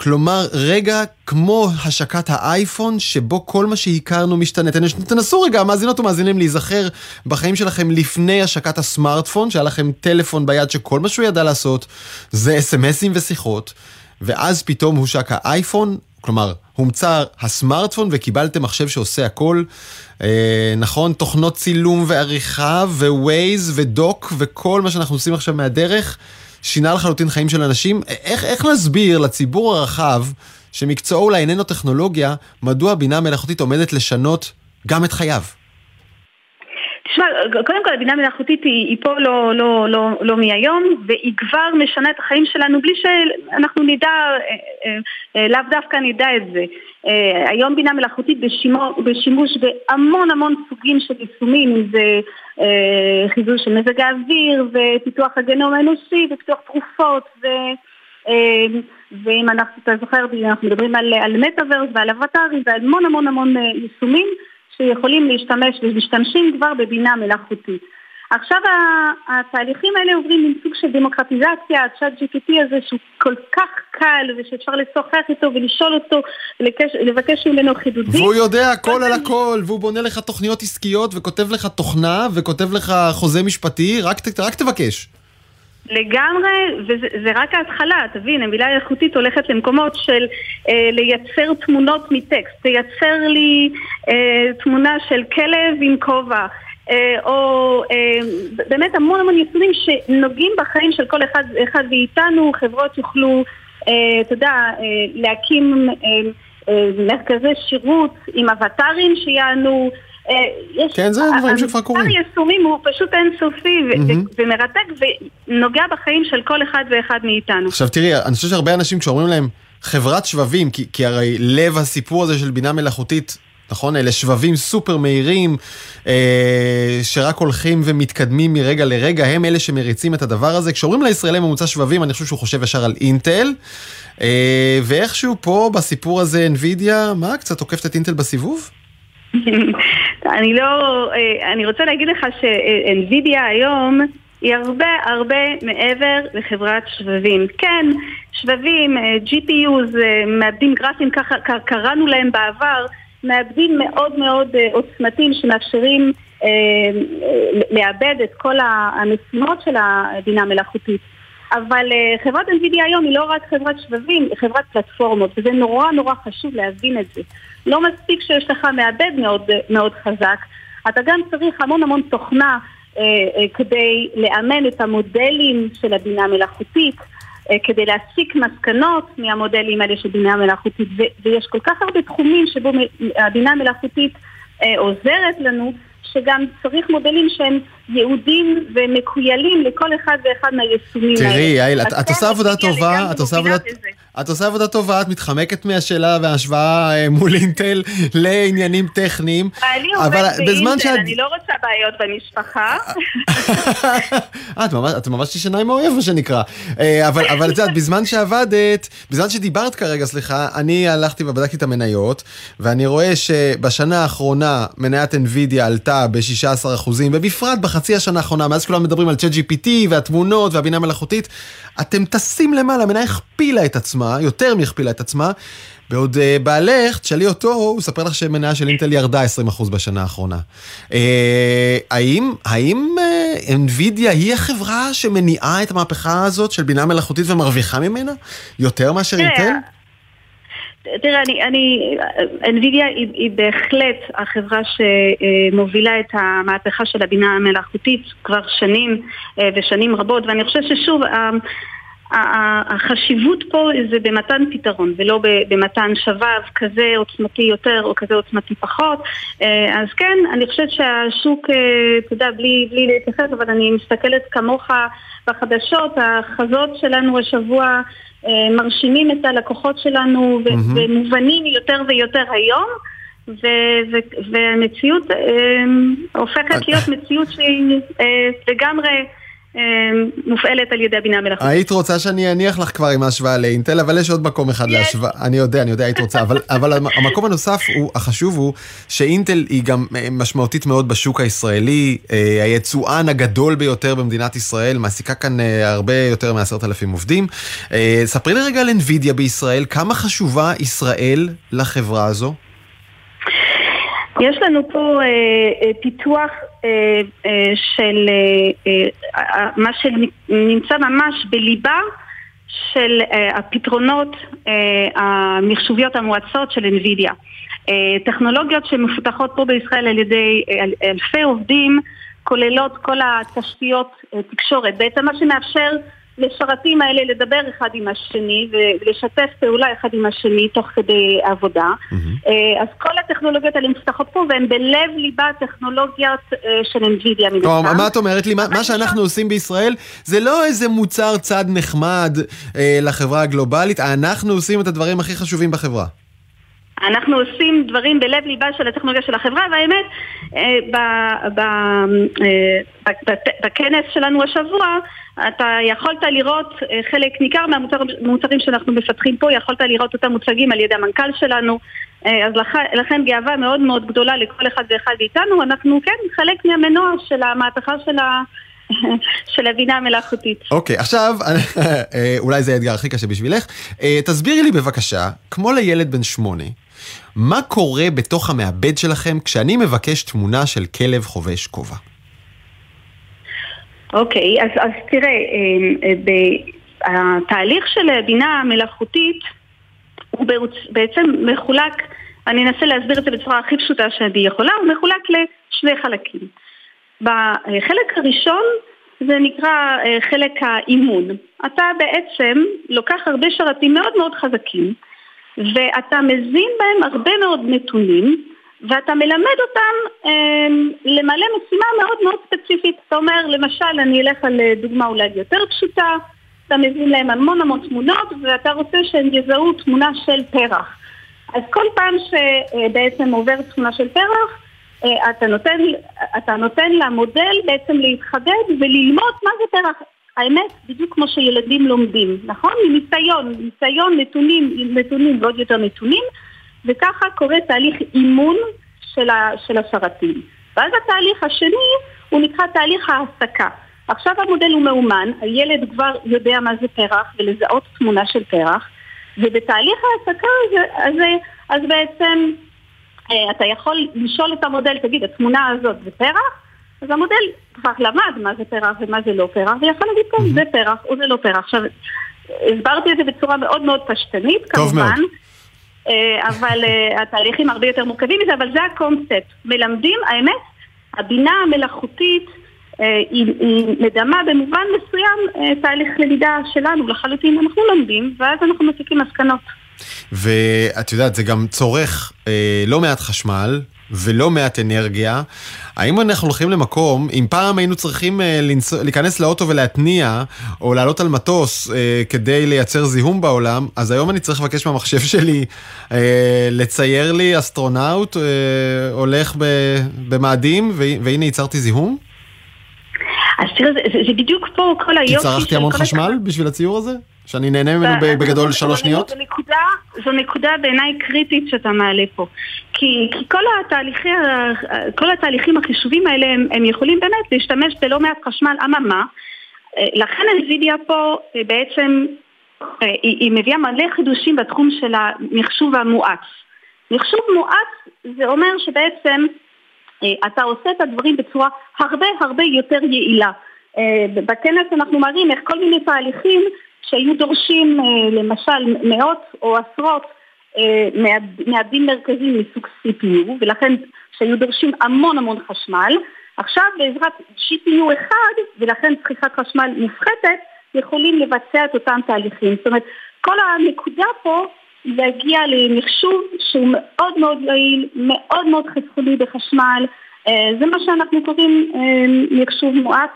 כלומר, רגע כמו השקת האייפון, שבו כל מה שהכרנו משתנה. תנסו רגע, מאזינות ומאזינים, להיזכר בחיים שלכם לפני השקת הסמארטפון, שהיה לכם טלפון ביד שכל מה שהוא ידע לעשות זה אס.אם.אסים ושיחות, ואז פתאום הושק האייפון, כלומר, הומצא הסמארטפון וקיבלתם מחשב שעושה הכל. אה, נכון, תוכנות צילום ועריכה, ווייז ודוק, וכל מה שאנחנו עושים עכשיו מהדרך. שינה לחלוטין חיים של אנשים. איך, איך נסביר לציבור הרחב, שמקצועו אולי איננו טכנולוגיה, מדוע בינה מלאכותית עומדת לשנות גם את חייו? תשמע, קודם כל הבינה המלאכותית היא, היא פה לא, לא, לא, לא מהיום והיא כבר משנה את החיים שלנו בלי שאנחנו נדע, אה, אה, אה, לאו דווקא נדע את זה. היום בינה מלאכותית בשימוש, בשימוש בהמון המון סוגים של יישומים, אם זה חיזוי של מזג האוויר ופיתוח הגנום האנושי ופיתוח תרופות ו... ואם אנחנו, אתה זוכר, אנחנו מדברים על, על מטאוורס ועל אבטארים ועל המון המון המון יישומים שיכולים להשתמש ומשתמשים כבר בבינה מלאכותית. עכשיו התהליכים האלה עוברים עם סוג של דמוקרטיזציה, הצ'אט GPT הזה שהוא כל כך קל ושאפשר לשוחח איתו ולשאול אותו, ולקש, לבקש ממנו חידודים. והוא יודע הכל על הכל, והוא בונה לך תוכניות עסקיות וכותב לך תוכנה וכותב לך חוזה משפטי, רק, רק תבקש. לגמרי, וזה רק ההתחלה, תבין, המילה איכותית הולכת למקומות של אה, לייצר תמונות מטקסט, תייצר לי אה, תמונה של כלב עם כובע, אה, או אה, באמת המון המון יישומים שנוגעים בחיים של כל אחד, אחד מאיתנו, חברות יוכלו, אה, אתה יודע, אה, להקים אה, אה, מרכזי שירות עם אבטארים שיענו כן, זה דברים שכבר קורים. המספר יישומים הוא פשוט אינסופי ומרתק ונוגע בחיים של כל אחד ואחד מאיתנו. עכשיו תראי, אני חושב שהרבה אנשים כשאומרים להם חברת שבבים, כי, כי הרי לב הסיפור הזה של בינה מלאכותית נכון? אלה שבבים סופר מהירים, אה, שרק הולכים ומתקדמים מרגע לרגע, הם אלה שמריצים את הדבר הזה. כשאומרים לישראלי ממוצע שבבים, אני חושב שהוא חושב ישר על אינטל. אה, ואיכשהו פה בסיפור הזה NVIDIA, מה, קצת עוקפת את אינטל בסיבוב? אני לא, אה, אני רוצה להגיד לך שאנווידיה היום היא הרבה הרבה מעבר לחברת שבבים. כן, שבבים, אה, GPUs, אה, מעבדים גרפיים, ככה קראנו להם בעבר, מעבדים מאוד מאוד עוצמתיים שמאפשרים לעבד את כל המשימות של הבינה המלאכותית. אבל חברת NVIDIA היום היא לא רק חברת שבבים, היא חברת פלטפורמות, וזה נורא נורא חשוב להבין את זה. לא מספיק שיש לך מעבד מאוד, מאוד חזק, אתה גם צריך המון המון תוכנה אה, אה, כדי לאמן את המודלים של הבינה המלאכותית, אה, כדי להסיק מסקנות מהמודלים האלה של בינה מלאכותית, ויש כל כך הרבה תחומים שבו הבינה המלאכותית אה, עוזרת לנו, שגם צריך מודלים שהם יהודים ומקוילים לכל אחד ואחד מהיישומים האלה. תראי, יעל, את, עושה עבודה טובה, את עושה עבודה... את עושה עבודה טובה, את מתחמקת מהשאלה וההשוואה אה, מול אינטל לעניינים טכניים. אני עובדת באינטל, שאת- אני לא רוצה בעיות במשפחה. את ממש, את ממש ישנה עם האויב, מה שנקרא. אה, אבל, אבל את יודעת, בזמן שעבדת, בזמן שדיברת כרגע, סליחה, אני הלכתי ובדקתי את המניות, ואני רואה שבשנה האחרונה מניית NVIDIA עלתה ב-16%, ובפרט בחצי השנה האחרונה, מאז כולם מדברים על ChatGPT והתמונות והבינה המלאכותית, אתם טסים למעלה, המניה הכפילה את עצמה, יותר מהכפילה את עצמה. בעוד uh, בעלך, תשאלי אותו, הוא יספר לך שמניה של אינטל ירדה 20% בשנה האחרונה. Uh, האם, האם uh, NVIDIA היא החברה שמניעה את המהפכה הזאת של בינה מלאכותית ומרוויחה ממנה? יותר מאשר אינטל? תראה, אני, אני, NVIDIA היא, היא בהחלט החברה שמובילה את המהפכה של הבינה המלאכותית כבר שנים אה, ושנים רבות, ואני חושבת ששוב, החשיבות פה זה במתן פתרון ולא במתן שבב כזה עוצמתי יותר או כזה עוצמתי פחות. אה, אז כן, אני חושבת שהשוק, אה, אתה יודע, בלי, בלי להתייחס, אבל אני מסתכלת כמוך בחדשות, החזות שלנו השבוע מרשימים את הלקוחות שלנו. ומובנים יותר ויותר היום. ו- ו- והמציאות אה, הופכת להיות מציאות שהיא אה, לגמרי אה, מופעלת על ידי הבינה המלאכותית. היית רוצה שאני אניח לך כבר עם ההשוואה לאינטל, אבל יש עוד מקום אחד יש. להשוואה. אני יודע, אני יודע, היית רוצה, אבל, אבל המ- המקום הנוסף, הוא, החשוב הוא, שאינטל היא גם אה, משמעותית מאוד בשוק הישראלי, אה, היצואן הגדול ביותר במדינת ישראל, מעסיקה כאן אה, הרבה יותר מעשרת אלפים עובדים. אה, ספרי לי רגע על NVIDIA בישראל, כמה חשובה ישראל לחברה הזו? יש לנו פה אה, אה, פיתוח אה, אה, של אה, אה, אה, מה שנמצא ממש בליבה של אה, הפתרונות אה, המחשוביות המואצות של NVIDIA. אה, טכנולוגיות שמפותחות פה בישראל על ידי אל- אלפי עובדים כוללות כל התשתיות תקשורת. בעצם מה שמאפשר לשרתים האלה לדבר אחד עם השני ולשתף פעולה אחד עם השני תוך כדי עבודה. אה, אז כל הטכנולוגיות האלה מפותחות פה והן בלב ליבה הטכנולוגיות אה, של NVIDIA מן כלומר, הסתם. מה את אומרת לי? מה, מה שאנחנו עושים בישראל זה לא איזה מוצר צד נחמד אה, לחברה הגלובלית, אנחנו עושים את הדברים הכי חשובים בחברה. אנחנו עושים דברים בלב ליבה של הטכנולוגיה של החברה, והאמת, אה, אה, בכנס שלנו השבוע, אתה יכולת לראות אה, חלק ניכר מהמוצרים שאנחנו מפתחים פה, יכולת לראות אותם מוצגים על ידי המנכ"ל שלנו, אז לכ- לכן גאווה מאוד מאוד גדולה לכל אחד ואחד מאיתנו, אנחנו כן חלק מהמנוע של המהפכה של ה... של הבינה המלאכותית. אוקיי, עכשיו, אה, אולי זה האתגר הכי קשה בשבילך. תסבירי לי בבקשה, כמו לילד בן שמונה, מה קורה בתוך המעבד שלכם כשאני מבקש תמונה של כלב חובש כובע? אוקיי, אז, אז תראה, אה, אה, ב- התהליך של בינה מלאכותית הוא בעצם מחולק, אני אנסה להסביר את זה בצורה הכי פשוטה שאני יכולה, הוא מחולק לשני חלקים. בחלק הראשון זה נקרא אה, חלק האימון. אתה בעצם לוקח הרבה שרתים מאוד מאוד חזקים ואתה מזין בהם הרבה מאוד נתונים ואתה מלמד אותם אה, למלא משימה מאוד מאוד ספציפית. אתה אומר, למשל, אני אלך על אה, דוגמה אולי יותר פשוטה, אתה מזין להם המון המון תמונות ואתה רוצה שהם יזהו תמונה של פרח. אז כל פעם שבעצם עוברת תמונה של פרח, אה, אתה נותן, אתה נותן למודל בעצם להתחדד וללמוד מה זה פרח. האמת, בדיוק כמו שילדים לומדים, נכון? מניסיון, ניסיון, נתונים, נתונים ועוד יותר נתונים, וככה קורה תהליך אימון של, ה, של השרתים. ואז התהליך השני הוא נקרא תהליך ההעסקה. עכשיו המודל הוא מאומן, הילד כבר יודע מה זה פרח ולזהות תמונה של פרח, ובתהליך ההעסקה הזה, אז בעצם אה, אתה יכול לשאול את המודל, תגיד, התמונה הזאת זה פרח? אז המודל כבר למד מה זה פרח ומה זה לא פרח, ויכול להגיד, כן, זה פרח או זה לא פרח. עכשיו, הסברתי את זה בצורה מאוד מאוד פשטנית, כמובן. מאוד. אה, אבל אה, התהליכים הרבה יותר מורכבים מזה, אבל זה הקונספט. מלמדים, האמת, הבינה המלאכותית אה, היא, היא מדמה במובן מסוים תהליך למידה שלנו לחלוטין. אנחנו לומדים, ואז אנחנו מסיקים מסקנות. ואת יודעת, זה גם צורך אה, לא מעט חשמל, ולא מעט אנרגיה. האם אנחנו הולכים למקום, אם פעם היינו צריכים אה, לנס... להיכנס לאוטו ולהתניע, או לעלות על מטוס אה, כדי לייצר זיהום בעולם, אז היום אני צריך לבקש מהמחשב שלי אה, לצייר לי אסטרונאוט אה, הולך ב... במאדים, והנה ייצרתי זיהום? אז תראה, זה, זה, זה בדיוק פה כל היופי של... כי צרכתי המון חשמל בשביל הציור הזה? שאני נהנה ממנו בגדול שלוש שניות? זו נקודה, זו נקודה בעיניי קריטית שאתה מעלה פה. כי, כי כל, התהליכי, כל התהליכים החישובים האלה הם, הם יכולים באמת להשתמש בלא מעט חשמל, אממה, לכן NVIDIA פה בעצם, היא, היא מביאה מלא חידושים בתחום של המחשוב המואץ. מחשוב מואץ זה אומר שבעצם אתה עושה את הדברים בצורה הרבה הרבה יותר יעילה. בכנס אנחנו מראים איך כל מיני תהליכים שהיו דורשים אה, למשל מאות או עשרות אה, מעבדים מרכזיים מסוג CPU ולכן שהיו דורשים המון המון חשמל. עכשיו בעזרת GPU אחד ולכן צריכת חשמל מופחתת יכולים לבצע את אותם תהליכים. זאת אומרת כל הנקודה פה להגיע למחשוב שהוא מאוד מאוד יעיל, מאוד מאוד חסכוני בחשמל. אה, זה מה שאנחנו קוראים מחשוב מואץ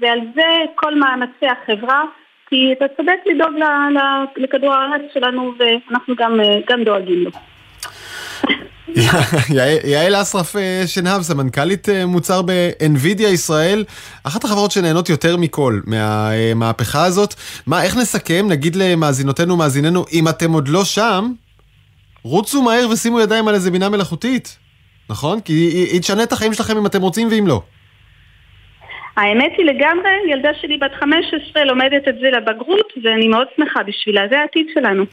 ועל זה כל מאמצי החברה כי אתה צודק לדאוג לכדור הארץ שלנו ואנחנו גם, אה, גם דואגים לו. יעל אסרף אה, שנהב, סמנכ"לית אה, מוצר ב-NVIDIA ישראל, אחת החברות שנהנות יותר מכל מהמהפכה הזאת. מה, איך נסכם? נגיד למאזינותינו ומאזיננו, אם אתם עוד לא שם, רוצו מהר ושימו ידיים על איזה בינה מלאכותית, נכון? כי היא תשנה את החיים שלכם אם אתם רוצים ואם לא. האמת היא לגמרי, ילדה שלי בת 15 לומדת את זה לבגרות, ואני מאוד שמחה בשבילה, זה העתיד שלנו.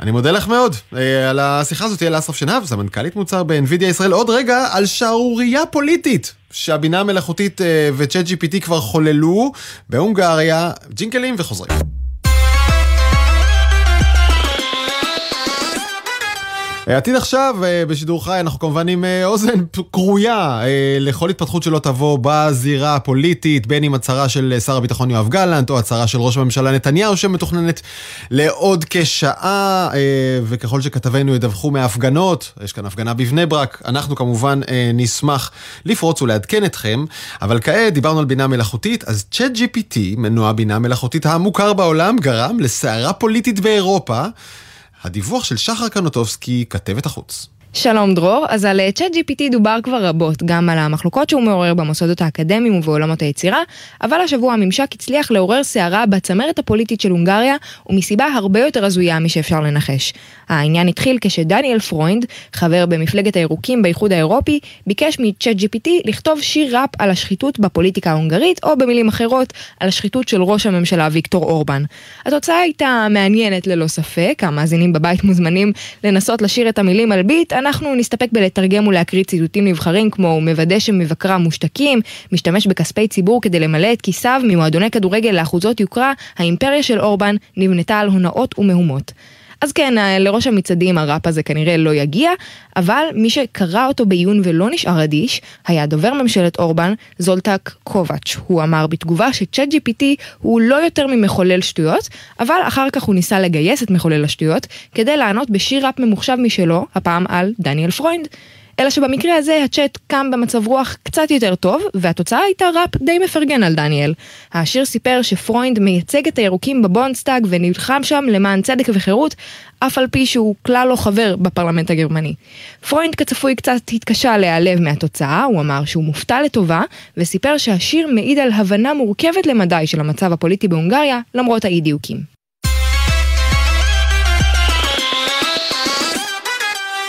אני מודה לך מאוד אה, על השיחה הזאת, יאללה אסרף שנהב, סמנכ"לית מוצר ב-NVIDIA ישראל. עוד רגע על שערורייה פוליטית שהבינה המלאכותית אה, ו-Chat GPT כבר חוללו בהונגריה, ג'ינקלים וחוזרים. עתיד עכשיו, אה, בשידור חי, אנחנו כמובן עם אה, אוזן כרויה אה, לכל התפתחות שלא תבוא בזירה הפוליטית, בין אם הצהרה של שר הביטחון יואב גלנט, או הצהרה של ראש הממשלה נתניהו, שמתוכננת לעוד כשעה, וככל שכתבינו ידווחו מהפגנות, יש כאן הפגנה בבני ברק, אנחנו כמובן נשמח לפרוץ ולעדכן אתכם, אבל כעת דיברנו על בינה מלאכותית, אז צ'אט GPT, מנוע בינה מלאכותית המוכר בעולם, גרם לסערה פוליטית באירופה. הדיווח של שחר קנוטובסקי, כתבת החוץ. שלום דרור, אז על צ'אט GPT דובר כבר רבות, גם על המחלוקות שהוא מעורר במוסדות האקדמיים ובעולמות היצירה, אבל השבוע הממשק הצליח לעורר סערה בצמרת הפוליטית של הונגריה, ומסיבה הרבה יותר הזויה משאפשר לנחש. העניין התחיל כשדניאל פרוינד, חבר במפלגת הירוקים באיחוד האירופי, ביקש מצ'אט GPT לכתוב שיר ראפ על השחיתות בפוליטיקה ההונגרית, או במילים אחרות, על השחיתות של ראש הממשלה ויקטור אורבן. התוצאה הייתה מעניינת ללא ספק, המאזינים בבית מוזמנים לנסות לשיר את המילים על ביט, אנחנו נסתפק בלתרגם ולהקריא ציטוטים נבחרים כמו מוודא שמבקריו מושתקים, משתמש בכספי ציבור כדי למלא את כיסיו ממועדוני כדורגל לאחוזות יוקרה, האימפריה של אורבן נבנתה על הונאות ומהומות. אז כן, אה, לראש המצעדים הראפ הזה כנראה לא יגיע, אבל מי שקרא אותו בעיון ולא נשאר אדיש, היה דובר ממשלת אורבן, זולטן קובאץ'. הוא אמר בתגובה שצ'אט GPT הוא לא יותר ממחולל שטויות, אבל אחר כך הוא ניסה לגייס את מחולל השטויות, כדי לענות בשיר ראפ ממוחשב משלו, הפעם על דניאל פרוינד. אלא שבמקרה הזה הצ'אט קם במצב רוח קצת יותר טוב, והתוצאה הייתה ראפ די מפרגן על דניאל. השיר סיפר שפרוינד מייצג את הירוקים בבונדסטאג ונלחם שם למען צדק וחירות, אף על פי שהוא כלל לא חבר בפרלמנט הגרמני. פרוינד כצפוי קצת התקשה להיעלב מהתוצאה, הוא אמר שהוא מופתע לטובה, וסיפר שהשיר מעיד על הבנה מורכבת למדי של המצב הפוליטי בהונגריה, למרות האי דיוקים.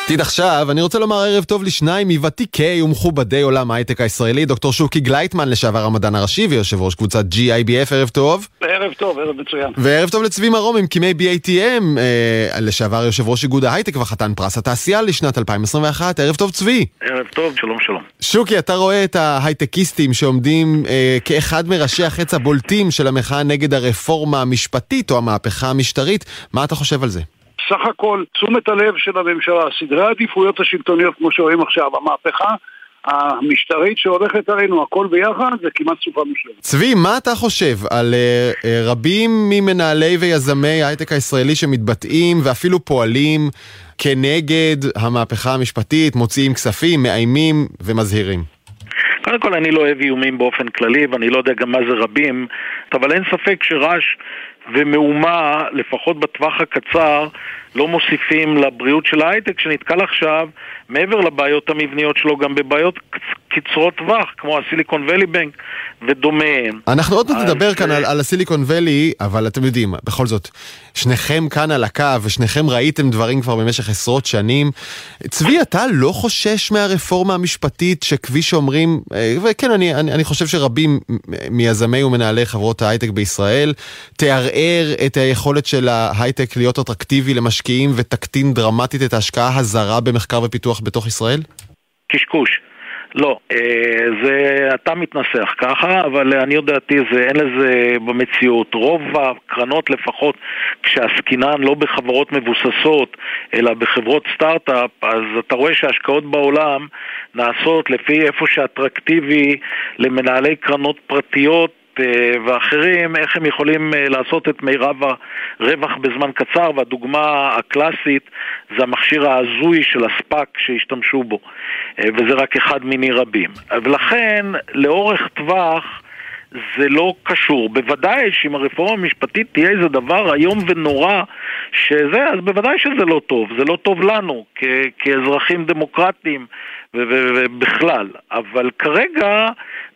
עתיד עכשיו, אני רוצה לומר ערב טוב לשניים מוותיקי ומכובדי עולם ההייטק הישראלי, דוקטור שוקי גלייטמן, לשעבר המדען הראשי ויושב ראש קבוצת GIBF, ערב טוב. ערב טוב, ערב מצוין. וערב טוב לצבי מרום, ממקימי BATM, אה, לשעבר יושב ראש איגוד ההייטק וחתן פרס התעשייה לשנת 2021, ערב טוב צבי. ערב טוב, שלום שלום. שוקי, אתה רואה את ההייטקיסטים שעומדים אה, כאחד מראשי החץ הבולטים של המחאה נגד הרפורמה המשפטית או המהפכה המשטרית, מה אתה חושב על זה? סך הכל תשומת הלב של הממשלה, סדרי העדיפויות השלטוניות כמו שרואים עכשיו, המהפכה המשטרית שהולכת עלינו, הכל ביחד, זה כמעט סופה מושלמת. צבי, מה אתה חושב על uh, uh, רבים ממנהלי ויזמי ההייטק הישראלי שמתבטאים ואפילו פועלים כנגד המהפכה המשפטית, מוציאים כספים, מאיימים ומזהירים? קודם כל אני לא אוהב איומים באופן כללי ואני לא יודע גם מה זה רבים, אבל אין ספק שרעש ומהומה, לפחות בטווח הקצר, לא מוסיפים לבריאות של ההייטק שנתקל עכשיו, מעבר לבעיות המבניות שלו, גם בבעיות קצרות טווח, כמו הסיליקון ואלי בנק ודומיהם. אנחנו עוד מעט נדבר כאן על, על הסיליקון ואלי, אבל אתם יודעים, בכל זאת, שניכם כאן על הקו, ושניכם ראיתם דברים כבר במשך עשרות שנים. צבי, אתה לא חושש מהרפורמה המשפטית שכפי שאומרים, אה, וכן, אני, אני, אני חושב שרבים מיזמי ומנהלי חברות ההייטק בישראל, תערער את היכולת של ההייטק להיות אטרקטיבי למשקיעים ותקטין דרמטית את ההשקעה הזרה במחקר ופיתוח בתוך ישראל? קשקוש. לא, אה, זה, אתה מתנסח ככה, אבל לעניות דעתי זה, אין לזה במציאות. רוב הקרנות לפחות, כשעסקינן לא בחברות מבוססות, אלא בחברות סטארט-אפ, אז אתה רואה שהשקעות בעולם נעשות לפי איפה שאטרקטיבי למנהלי קרנות פרטיות ואחרים, איך הם יכולים אה, לעשות את מירב הרווח בזמן קצר, והדוגמה הקלאסית זה המכשיר ההזוי של הספאק שהשתמשו בו, אה, וזה רק אחד מיני רבים. ולכן, לאורך טווח, זה לא קשור. בוודאי שאם הרפורמה המשפטית תהיה איזה דבר איום ונורא שזה, אז בוודאי שזה לא טוב. זה לא טוב לנו כ- כאזרחים דמוקרטיים ובכלל. אבל כרגע,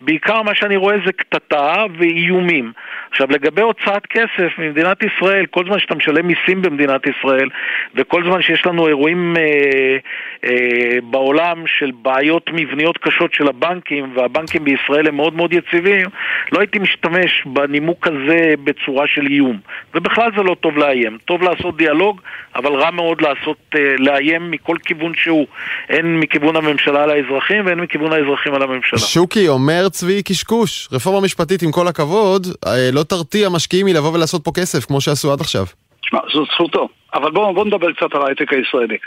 בעיקר מה שאני רואה זה קטטה ואיומים. עכשיו, לגבי הוצאת כסף ממדינת ישראל, כל זמן שאתה משלם מיסים במדינת ישראל, וכל זמן שיש לנו אירועים אה, אה, בעולם של בעיות מבניות קשות של הבנקים, והבנקים בישראל הם מאוד מאוד יציבים, לא הייתי משתמש בנימוק הזה בצורה של איום. ובכלל זה לא טוב לאיים. טוב לעשות דיאלוג, אבל רע מאוד לעשות, אה, לאיים מכל כיוון שהוא. הן מכיוון הממשלה על האזרחים והן מכיוון האזרחים על הממשלה. שוקי אומר צבי קשקוש, רפורמה משפטית עם כל הכבוד, אה, לא תרתיע משקיעים מלבוא ולעשות פה כסף כמו שעשו עד עכשיו. תשמע, זאת זכותו. אבל בואו בוא נדבר קצת על ההייטק הישראלי.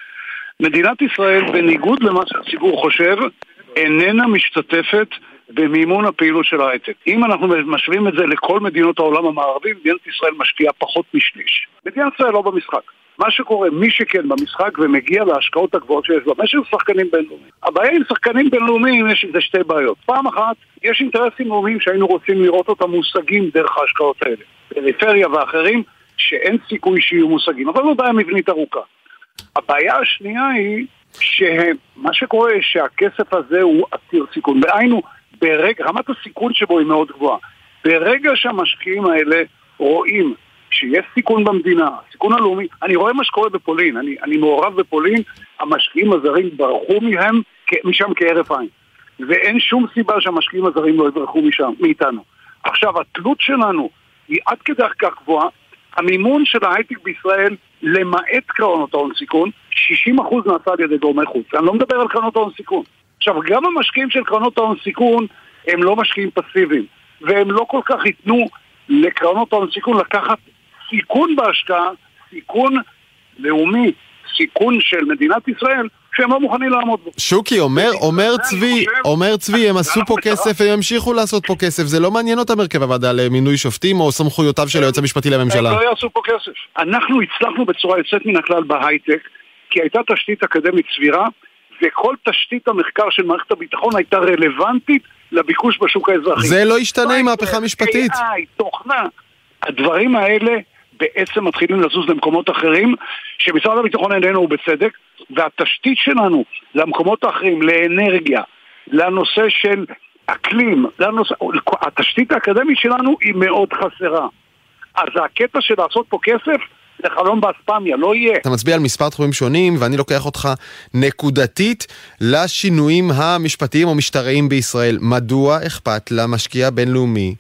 מדינת ישראל, בניגוד למה שהציבור חושב, איננה משתתפת במימון הפעילות של ההייטק. אם אנחנו משווים את זה לכל מדינות העולם המערבי, מדינת ישראל משקיעה פחות משליש. מדינת ישראל לא במשחק. מה שקורה, מי שכן במשחק ומגיע להשקעות הגבוהות שיש במשק זה שחקנים בינלאומיים. הבעיה עם שחקנים בינלאומיים יש עם זה שתי בעיות. פעם אחת, יש אינטרסים לאומיים שהיינו רוצים לראות אותם מושגים דרך ההשקעות האלה. פריפריה ואחרים, שאין סיכוי שיהיו מושגים, אבל זו בעיה מבנית ארוכה. הבעיה השנייה היא שמה שקורה שהכסף הזה הוא עתיר סיכון. דהיינו, ברגע, רמת הסיכון שבו היא מאוד גבוהה. ברגע שהמשקיעים האלה רואים שיש סיכון במדינה, סיכון הלאומי, אני רואה מה שקורה בפולין, אני, אני מעורב בפולין, המשקיעים הזרים ברחו מהם, משם כהרף עין. ואין שום סיבה שהמשקיעים הזרים לא יברחו משם, מאיתנו. עכשיו, התלות שלנו היא עד כדי כך גבוהה, המימון של ההייטק בישראל, למעט קרנות ההון סיכון, 60% נעשה על ידי גורמי חוץ. אני לא מדבר על קרנות ההון סיכון. עכשיו, גם המשקיעים של קרנות ההון סיכון הם לא משקיעים פסיביים, והם לא כל כך ייתנו לקרנות ההון סיכון לקחת סיכון בהשקעה, סיכון לאומי, סיכון של מדינת ישראל, שהם לא מוכנים לעמוד בו. שוקי, אומר, אומר צבי, אומר צבי, הם עשו פה כסף והם ימשיכו לעשות פה כסף. זה לא מעניין אותם הרכב הוועדה למינוי שופטים או סמכויותיו של היועץ המשפטי לממשלה. הם לא יעשו פה כסף. אנחנו הצלחנו בצורה יוצאת מן הכלל בהייטק, כי הייתה תשתית אקדמית סבירה, וכל תשתית המחקר של מערכת הביטחון הייתה רלוונטית לביקוש בשוק האזרחי. זה לא ישתנה עם מהפכה משפטית. AI, תוכנה, הדברים האלה בעצם מתחילים לזוז למקומות אחרים, שמשרד הביטחון איננו ובצדק, והתשתית שלנו למקומות האחרים, לאנרגיה, לנושא של אקלים, לנושא, התשתית האקדמית שלנו היא מאוד חסרה. אז הקטע של לעשות פה כסף זה חלום באספמיה, לא יהיה. אתה מצביע על מספר תחומים שונים, ואני לוקח אותך נקודתית לשינויים המשפטיים או משטריים בישראל. מדוע אכפת למשקיע בינלאומי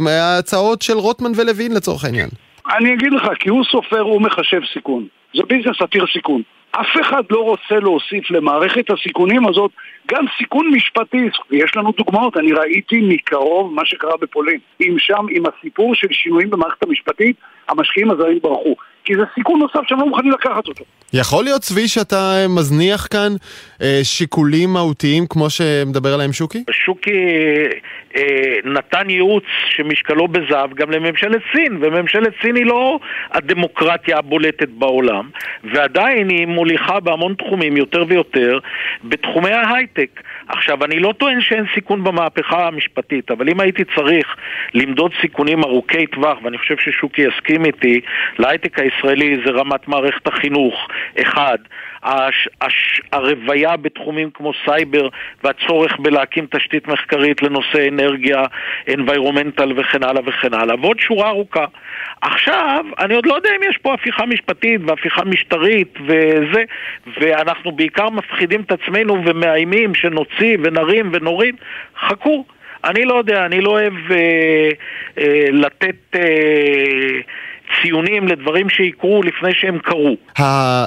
מההצעות של רוטמן ולוין לצורך העניין? אני אגיד לך, כי הוא סופר, הוא מחשב סיכון. זה ביזנס עתיר סיכון. אף אחד לא רוצה להוסיף למערכת הסיכונים הזאת גם סיכון משפטי, ויש לנו דוגמאות, אני ראיתי מקרוב מה שקרה בפולין. אם שם, עם הסיפור של שינויים במערכת המשפטית, המשקיעים הזרים ברחו. כי זה סיכון נוסף שהם לא מוכנים לקחת אותו. יכול להיות, צבי, שאתה מזניח כאן אה, שיקולים מהותיים כמו שמדבר עליהם שוקי? שוקי אה, נתן ייעוץ שמשקלו בזהב גם לממשלת סין, וממשלת סין היא לא הדמוקרטיה הבולטת בעולם, ועדיין היא מוליכה בהמון תחומים יותר ויותר בתחומי ההייטק. עכשיו, אני לא טוען שאין סיכון במהפכה המשפטית, אבל אם הייתי צריך למדוד סיכונים ארוכי טווח, ואני חושב ששוקי יסכים איתי, להייטק הישראלי זה רמת מערכת החינוך, אחד. הש, הש, הרוויה בתחומים כמו סייבר והצורך בלהקים תשתית מחקרית לנושא אנרגיה, environmental וכן הלאה וכן הלאה, ועוד שורה ארוכה. עכשיו, אני עוד לא יודע אם יש פה הפיכה משפטית והפיכה משטרית וזה, ואנחנו בעיקר מפחידים את עצמנו ומאיימים שנוציא ונרים ונוריד, חכו. אני לא יודע, אני לא אוהב אה, אה, לתת... אה, ציונים לדברים שיקרו לפני שהם קרו.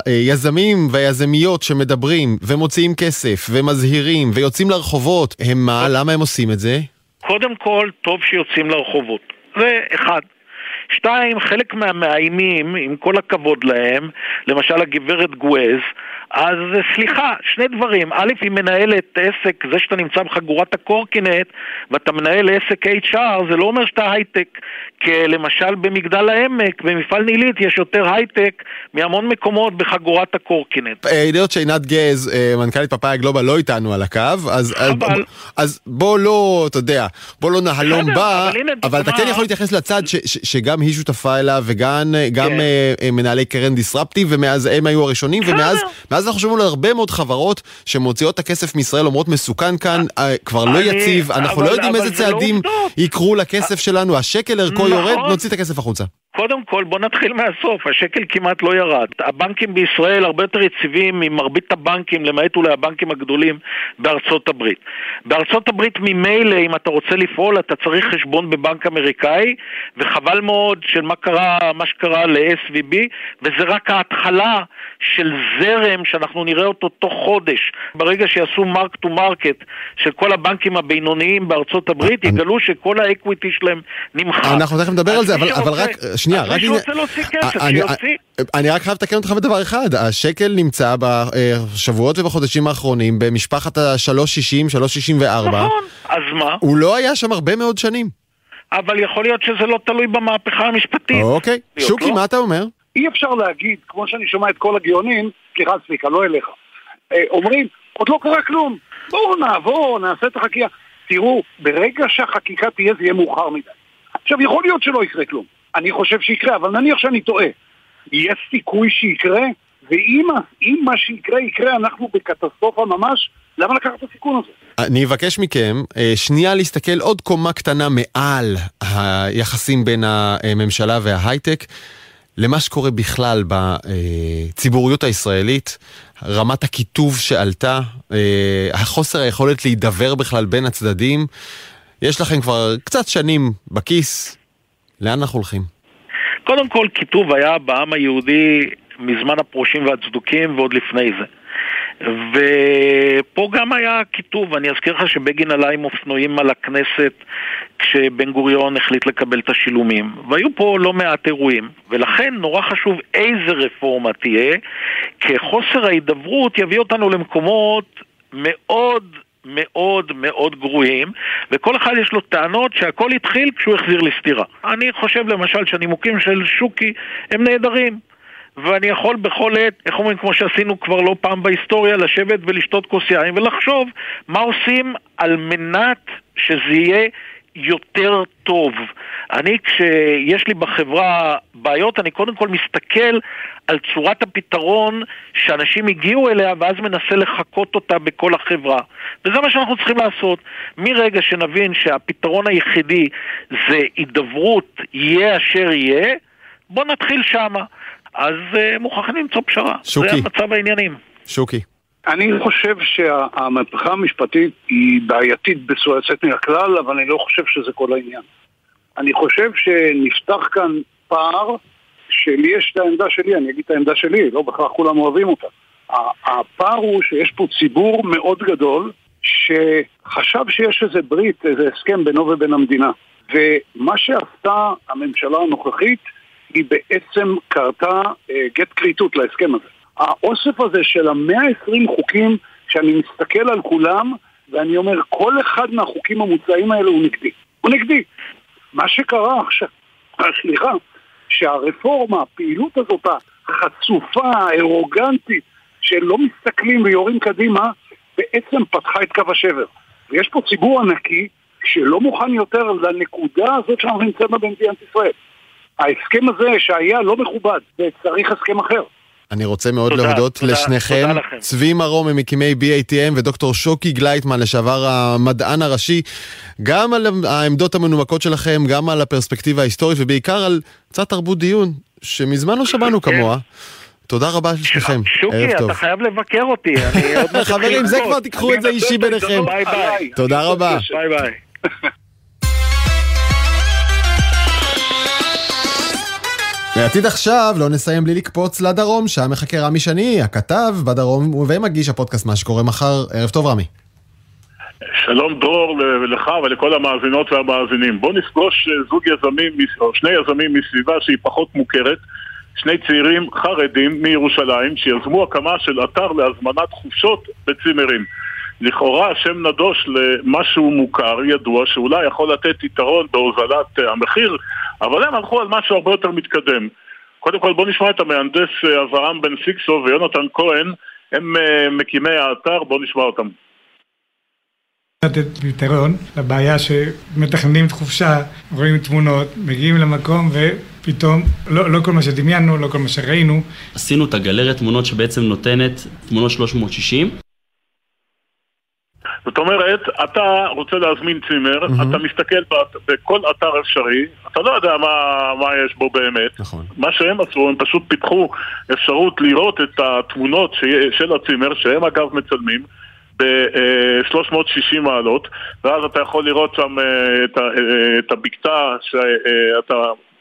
היזמים והיזמיות שמדברים ומוציאים כסף ומזהירים ויוצאים לרחובות, הם מה? למה הם עושים את זה? קודם כל, טוב שיוצאים לרחובות. זה אחד. שתיים, חלק מהמאיימים, עם כל הכבוד להם, למשל הגברת גואז, אז סליחה, שני דברים. א', היא מנהלת עסק, זה שאתה נמצא בחגורת הקורקינט ואתה מנהל עסק HR, זה לא אומר שאתה הייטק. כי למשל במגדל העמק, במפעל נילית, יש יותר הייטק מהמון מקומות בחגורת הקורקינט. היות שעינת גז, אה, מנכ"לית פאפאיה גלובל, לא איתנו על הקו, אז, אה, חבל. אז בוא לא, אתה יודע, בוא לא נהלום בה, אבל, אבל אתה כן יכול להתייחס לצד ש, ש, שגם היא שותפה אליו וגם גם כן. מנהלי קרן דיסרפטי, ומאז הם היו הראשונים, ומאז... אנחנו שומעים על הרבה מאוד חברות שמוציאות את הכסף מישראל, אומרות מסוכן כאן, אה, כבר לא יציב, אנחנו לא יודעים איזה צעדים יקרו לכסף שלנו, השקל ערכו יורד, נכון. נוציא את הכסף החוצה. קודם כל, בוא נתחיל מהסוף, השקל כמעט לא ירד. הבנקים בישראל הרבה יותר יציבים ממרבית הבנקים, למעט אולי הבנקים הגדולים בארצות הברית. בארצות הברית ממילא, אם אתה רוצה לפעול, אתה צריך חשבון בבנק אמריקאי, וחבל מאוד של מה קרה, מה שקרה ל-SVB, וזה רק ההתחלה של זרם שאנחנו נראה אותו תוך חודש. ברגע שיעשו mark to market של כל הבנקים הבינוניים בארצות הברית, יגלו שכל ה equity שלהם נמחק. אנחנו תכף נדבר על זה, אבל רק... שנייה, רק... מי שרוצה להוציא כסף, שיוציא. אני רק חייב לתקן אותך בדבר אחד, השקל נמצא בשבועות ובחודשים האחרונים במשפחת ה-360, 364. נכון, אז מה? הוא לא היה שם הרבה מאוד שנים. אבל יכול להיות שזה לא תלוי במהפכה המשפטית. אוקיי. שוקי, לא? מה אתה אומר? אי אפשר להגיד, כמו שאני שומע את כל הגאונים, סליחה צביקה, לא אליך, אה, אומרים, עוד לא קרה כלום, בואו נעבור, נעשה את החקיקה. תראו, ברגע שהחקיקה תהיה זה יהיה מאוחר מדי. עכשיו, יכול להיות שלא יקרה כלום. אני חושב שיקרה, אבל נניח שאני טועה. יש סיכוי שיקרה, ואם מה שיקרה יקרה, אנחנו בקטסטרופה ממש, למה לקחת את הסיכון הזה? אני אבקש מכם אה, שנייה להסתכל עוד קומה קטנה מעל היחסים בין הממשלה וההייטק. למה שקורה בכלל בציבוריות הישראלית, רמת הקיטוב שעלתה, אה, החוסר היכולת להידבר בכלל בין הצדדים. יש לכם כבר קצת שנים בכיס, לאן אנחנו הולכים? קודם כל, קיטוב היה בעם היהודי מזמן הפרושים והצדוקים ועוד לפני זה. ופה גם היה כיתוב, אני אזכיר לך שבגין עלה עם אופנועים על הכנסת כשבן גוריון החליט לקבל את השילומים, והיו פה לא מעט אירועים, ולכן נורא חשוב איזה רפורמה תהיה, כי חוסר ההידברות יביא אותנו למקומות מאוד מאוד מאוד גרועים, וכל אחד יש לו טענות שהכל התחיל כשהוא החזיר לי סטירה. אני חושב למשל שהנימוקים של שוקי הם נהדרים. ואני יכול בכל עת, איך אומרים, כמו שעשינו כבר לא פעם בהיסטוריה, לשבת ולשתות כוס יין ולחשוב מה עושים על מנת שזה יהיה יותר טוב. אני, כשיש לי בחברה בעיות, אני קודם כל מסתכל על צורת הפתרון שאנשים הגיעו אליה ואז מנסה לחקות אותה בכל החברה. וזה מה שאנחנו צריכים לעשות. מרגע שנבין שהפתרון היחידי זה הידברות, יהיה אשר יהיה, בואו נתחיל שמה. אז uh, מוכרחים למצוא פשרה. שוקי. זה המצב העניינים. שוקי. אני חושב שהמהפכה המשפטית היא בעייתית בצורה יוצאת מן הכלל, אבל אני לא חושב שזה כל העניין. אני חושב שנפתח כאן פער שלי יש את העמדה שלי, אני אגיד את העמדה שלי, לא בהכרח כולם אוהבים אותה. הפער הוא שיש פה ציבור מאוד גדול שחשב שיש איזה ברית, איזה הסכם בינו ובין המדינה. ומה שעשתה הממשלה הנוכחית היא בעצם קרתה גט כריתות להסכם הזה. האוסף הזה של המאה עשרים חוקים, שאני מסתכל על כולם, ואני אומר, כל אחד מהחוקים המוצעים האלה הוא נגדי. הוא נגדי. מה שקרה עכשיו, סליחה, שהרפורמה, הפעילות הזאת החצופה, הארוגנטית, שלא מסתכלים ויורים קדימה, בעצם פתחה את קו השבר. ויש פה ציבור ענקי שלא מוכן יותר לנקודה הזאת שאנחנו נמצאים בה במדינת ישראל. ההסכם הזה שהיה לא מכובד, וצריך הסכם אחר. אני רוצה מאוד תודה, להודות תודה, לשניכם, תודה צבי מרום ממקימי BATM ודוקטור שוקי גלייטמן, לשעבר המדען הראשי, גם על העמדות המנומקות שלכם, גם על הפרספקטיבה ההיסטורית ובעיקר על קצת תרבות דיון, שמזמן לא שמענו כן. כמוה. תודה רבה לשניכם, ערב טוב. שוקי, אתה חייב לבקר אותי, חברים, זה כבר תיקחו את זה אישי ביניכם. ביי ביי. תודה רבה. ביי ביי. בעתיד עכשיו לא נסיים בלי לקפוץ לדרום, שם מחכה רמי שני, הכתב בדרום ומגיש הפודקאסט מה שקורה מחר. ערב טוב רמי. שלום דרור לך ולכל המאזינות והמאזינים. בוא נפגוש אה, זוג יזמים, או שני יזמים מסביבה שהיא פחות מוכרת, שני צעירים חרדים מירושלים שיזמו הקמה של אתר להזמנת חופשות בצימרים. לכאורה שם נדוש למשהו מוכר, ידוע, שאולי יכול לתת יתרון בהוזלת אה, המחיר, אבל הם הלכו על משהו הרבה יותר מתקדם. קודם כל בואו נשמע את המהנדס אה, אברהם בן סיקסו ויונתן כהן, הם אה, מקימי האתר, בואו נשמע אותם. לתת פתרון לבעיה שמתכננים את חופשה, רואים תמונות, מגיעים למקום ופתאום לא, לא כל מה שדמיינו, לא כל מה שראינו. עשינו את הגלריית תמונות שבעצם נותנת תמונות 360 זאת אומרת, אתה רוצה להזמין צימר, mm-hmm. אתה מסתכל בכל אתר אפשרי, אתה לא יודע מה, מה יש בו באמת. נכון. מה שהם עשו, הם פשוט פיתחו אפשרות לראות את התמונות ש... של הצימר, שהם אגב מצלמים. ב-360 מעלות, ואז אתה יכול לראות שם אה, את, אה, את הבקתה שאתה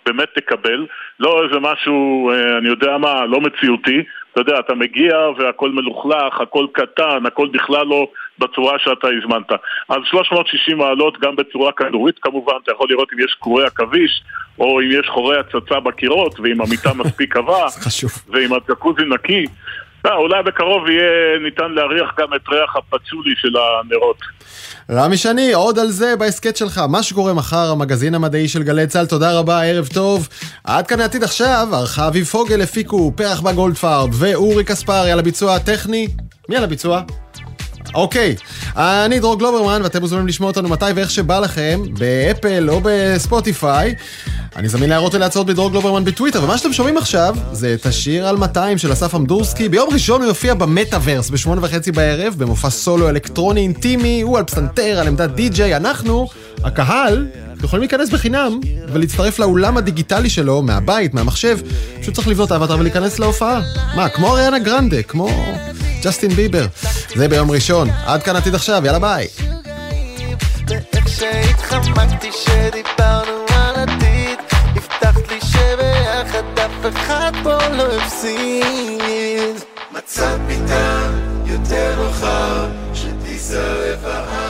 באמת תקבל, לא איזה משהו, אה, אני יודע מה, לא מציאותי, אתה יודע, אתה מגיע והכל מלוכלך, הכל קטן, הכל בכלל לא בצורה שאתה הזמנת. אז 360 מעלות גם בצורה כדורית כמובן, אתה יכול לראות אם יש קורי עכביש, או אם יש חורי הצצה בקירות, ואם המיטה מספיק קבע, ואם הג'קוזי נקי. לא, אולי בקרוב יהיה ניתן להריח גם את ריח הפצ'ולי של הנרות. רמי שני, עוד על זה בהסכת שלך. מה שקורה מחר, המגזין המדעי של גלי צה"ל, תודה רבה, ערב טוב. עד כאן העתיד עכשיו, ערכה אביב פוגל, הפיקו פרח בגולדפארד ואורי קספרי על הביצוע הטכני. מי על הביצוע? אוקיי, אני דרור גלוברמן, ואתם מוזמנים לשמוע אותנו מתי ואיך שבא לכם, באפל או בספוטיפיי. אני זמין להערות ולהצעות בדרור גלוברמן בטוויטר, ומה שאתם שומעים עכשיו זה את השיר על 200 של אסף אמדורסקי. ביום ראשון הוא יופיע במטאוורס בשמונה וחצי בערב, במופע סולו אלקטרוני אינטימי, הוא על פסנתר, על עמדת די-ג'יי, אנחנו, הקהל, יכולים להיכנס בחינם ולהצטרף לאולם הדיגיטלי שלו, מהבית, מהמחשב, פשוט צריך לבנות אווטאר ולהיכנס להופעה. מה, כמו אריאנה גרנדה, כמו ג'סטין ביבר. זה ביום ראשון. ראשון. עד כאן עתיד עכשיו, יאללה ביי. מצב שהתחמקתי יותר מאוחר, שתיזהר לבעל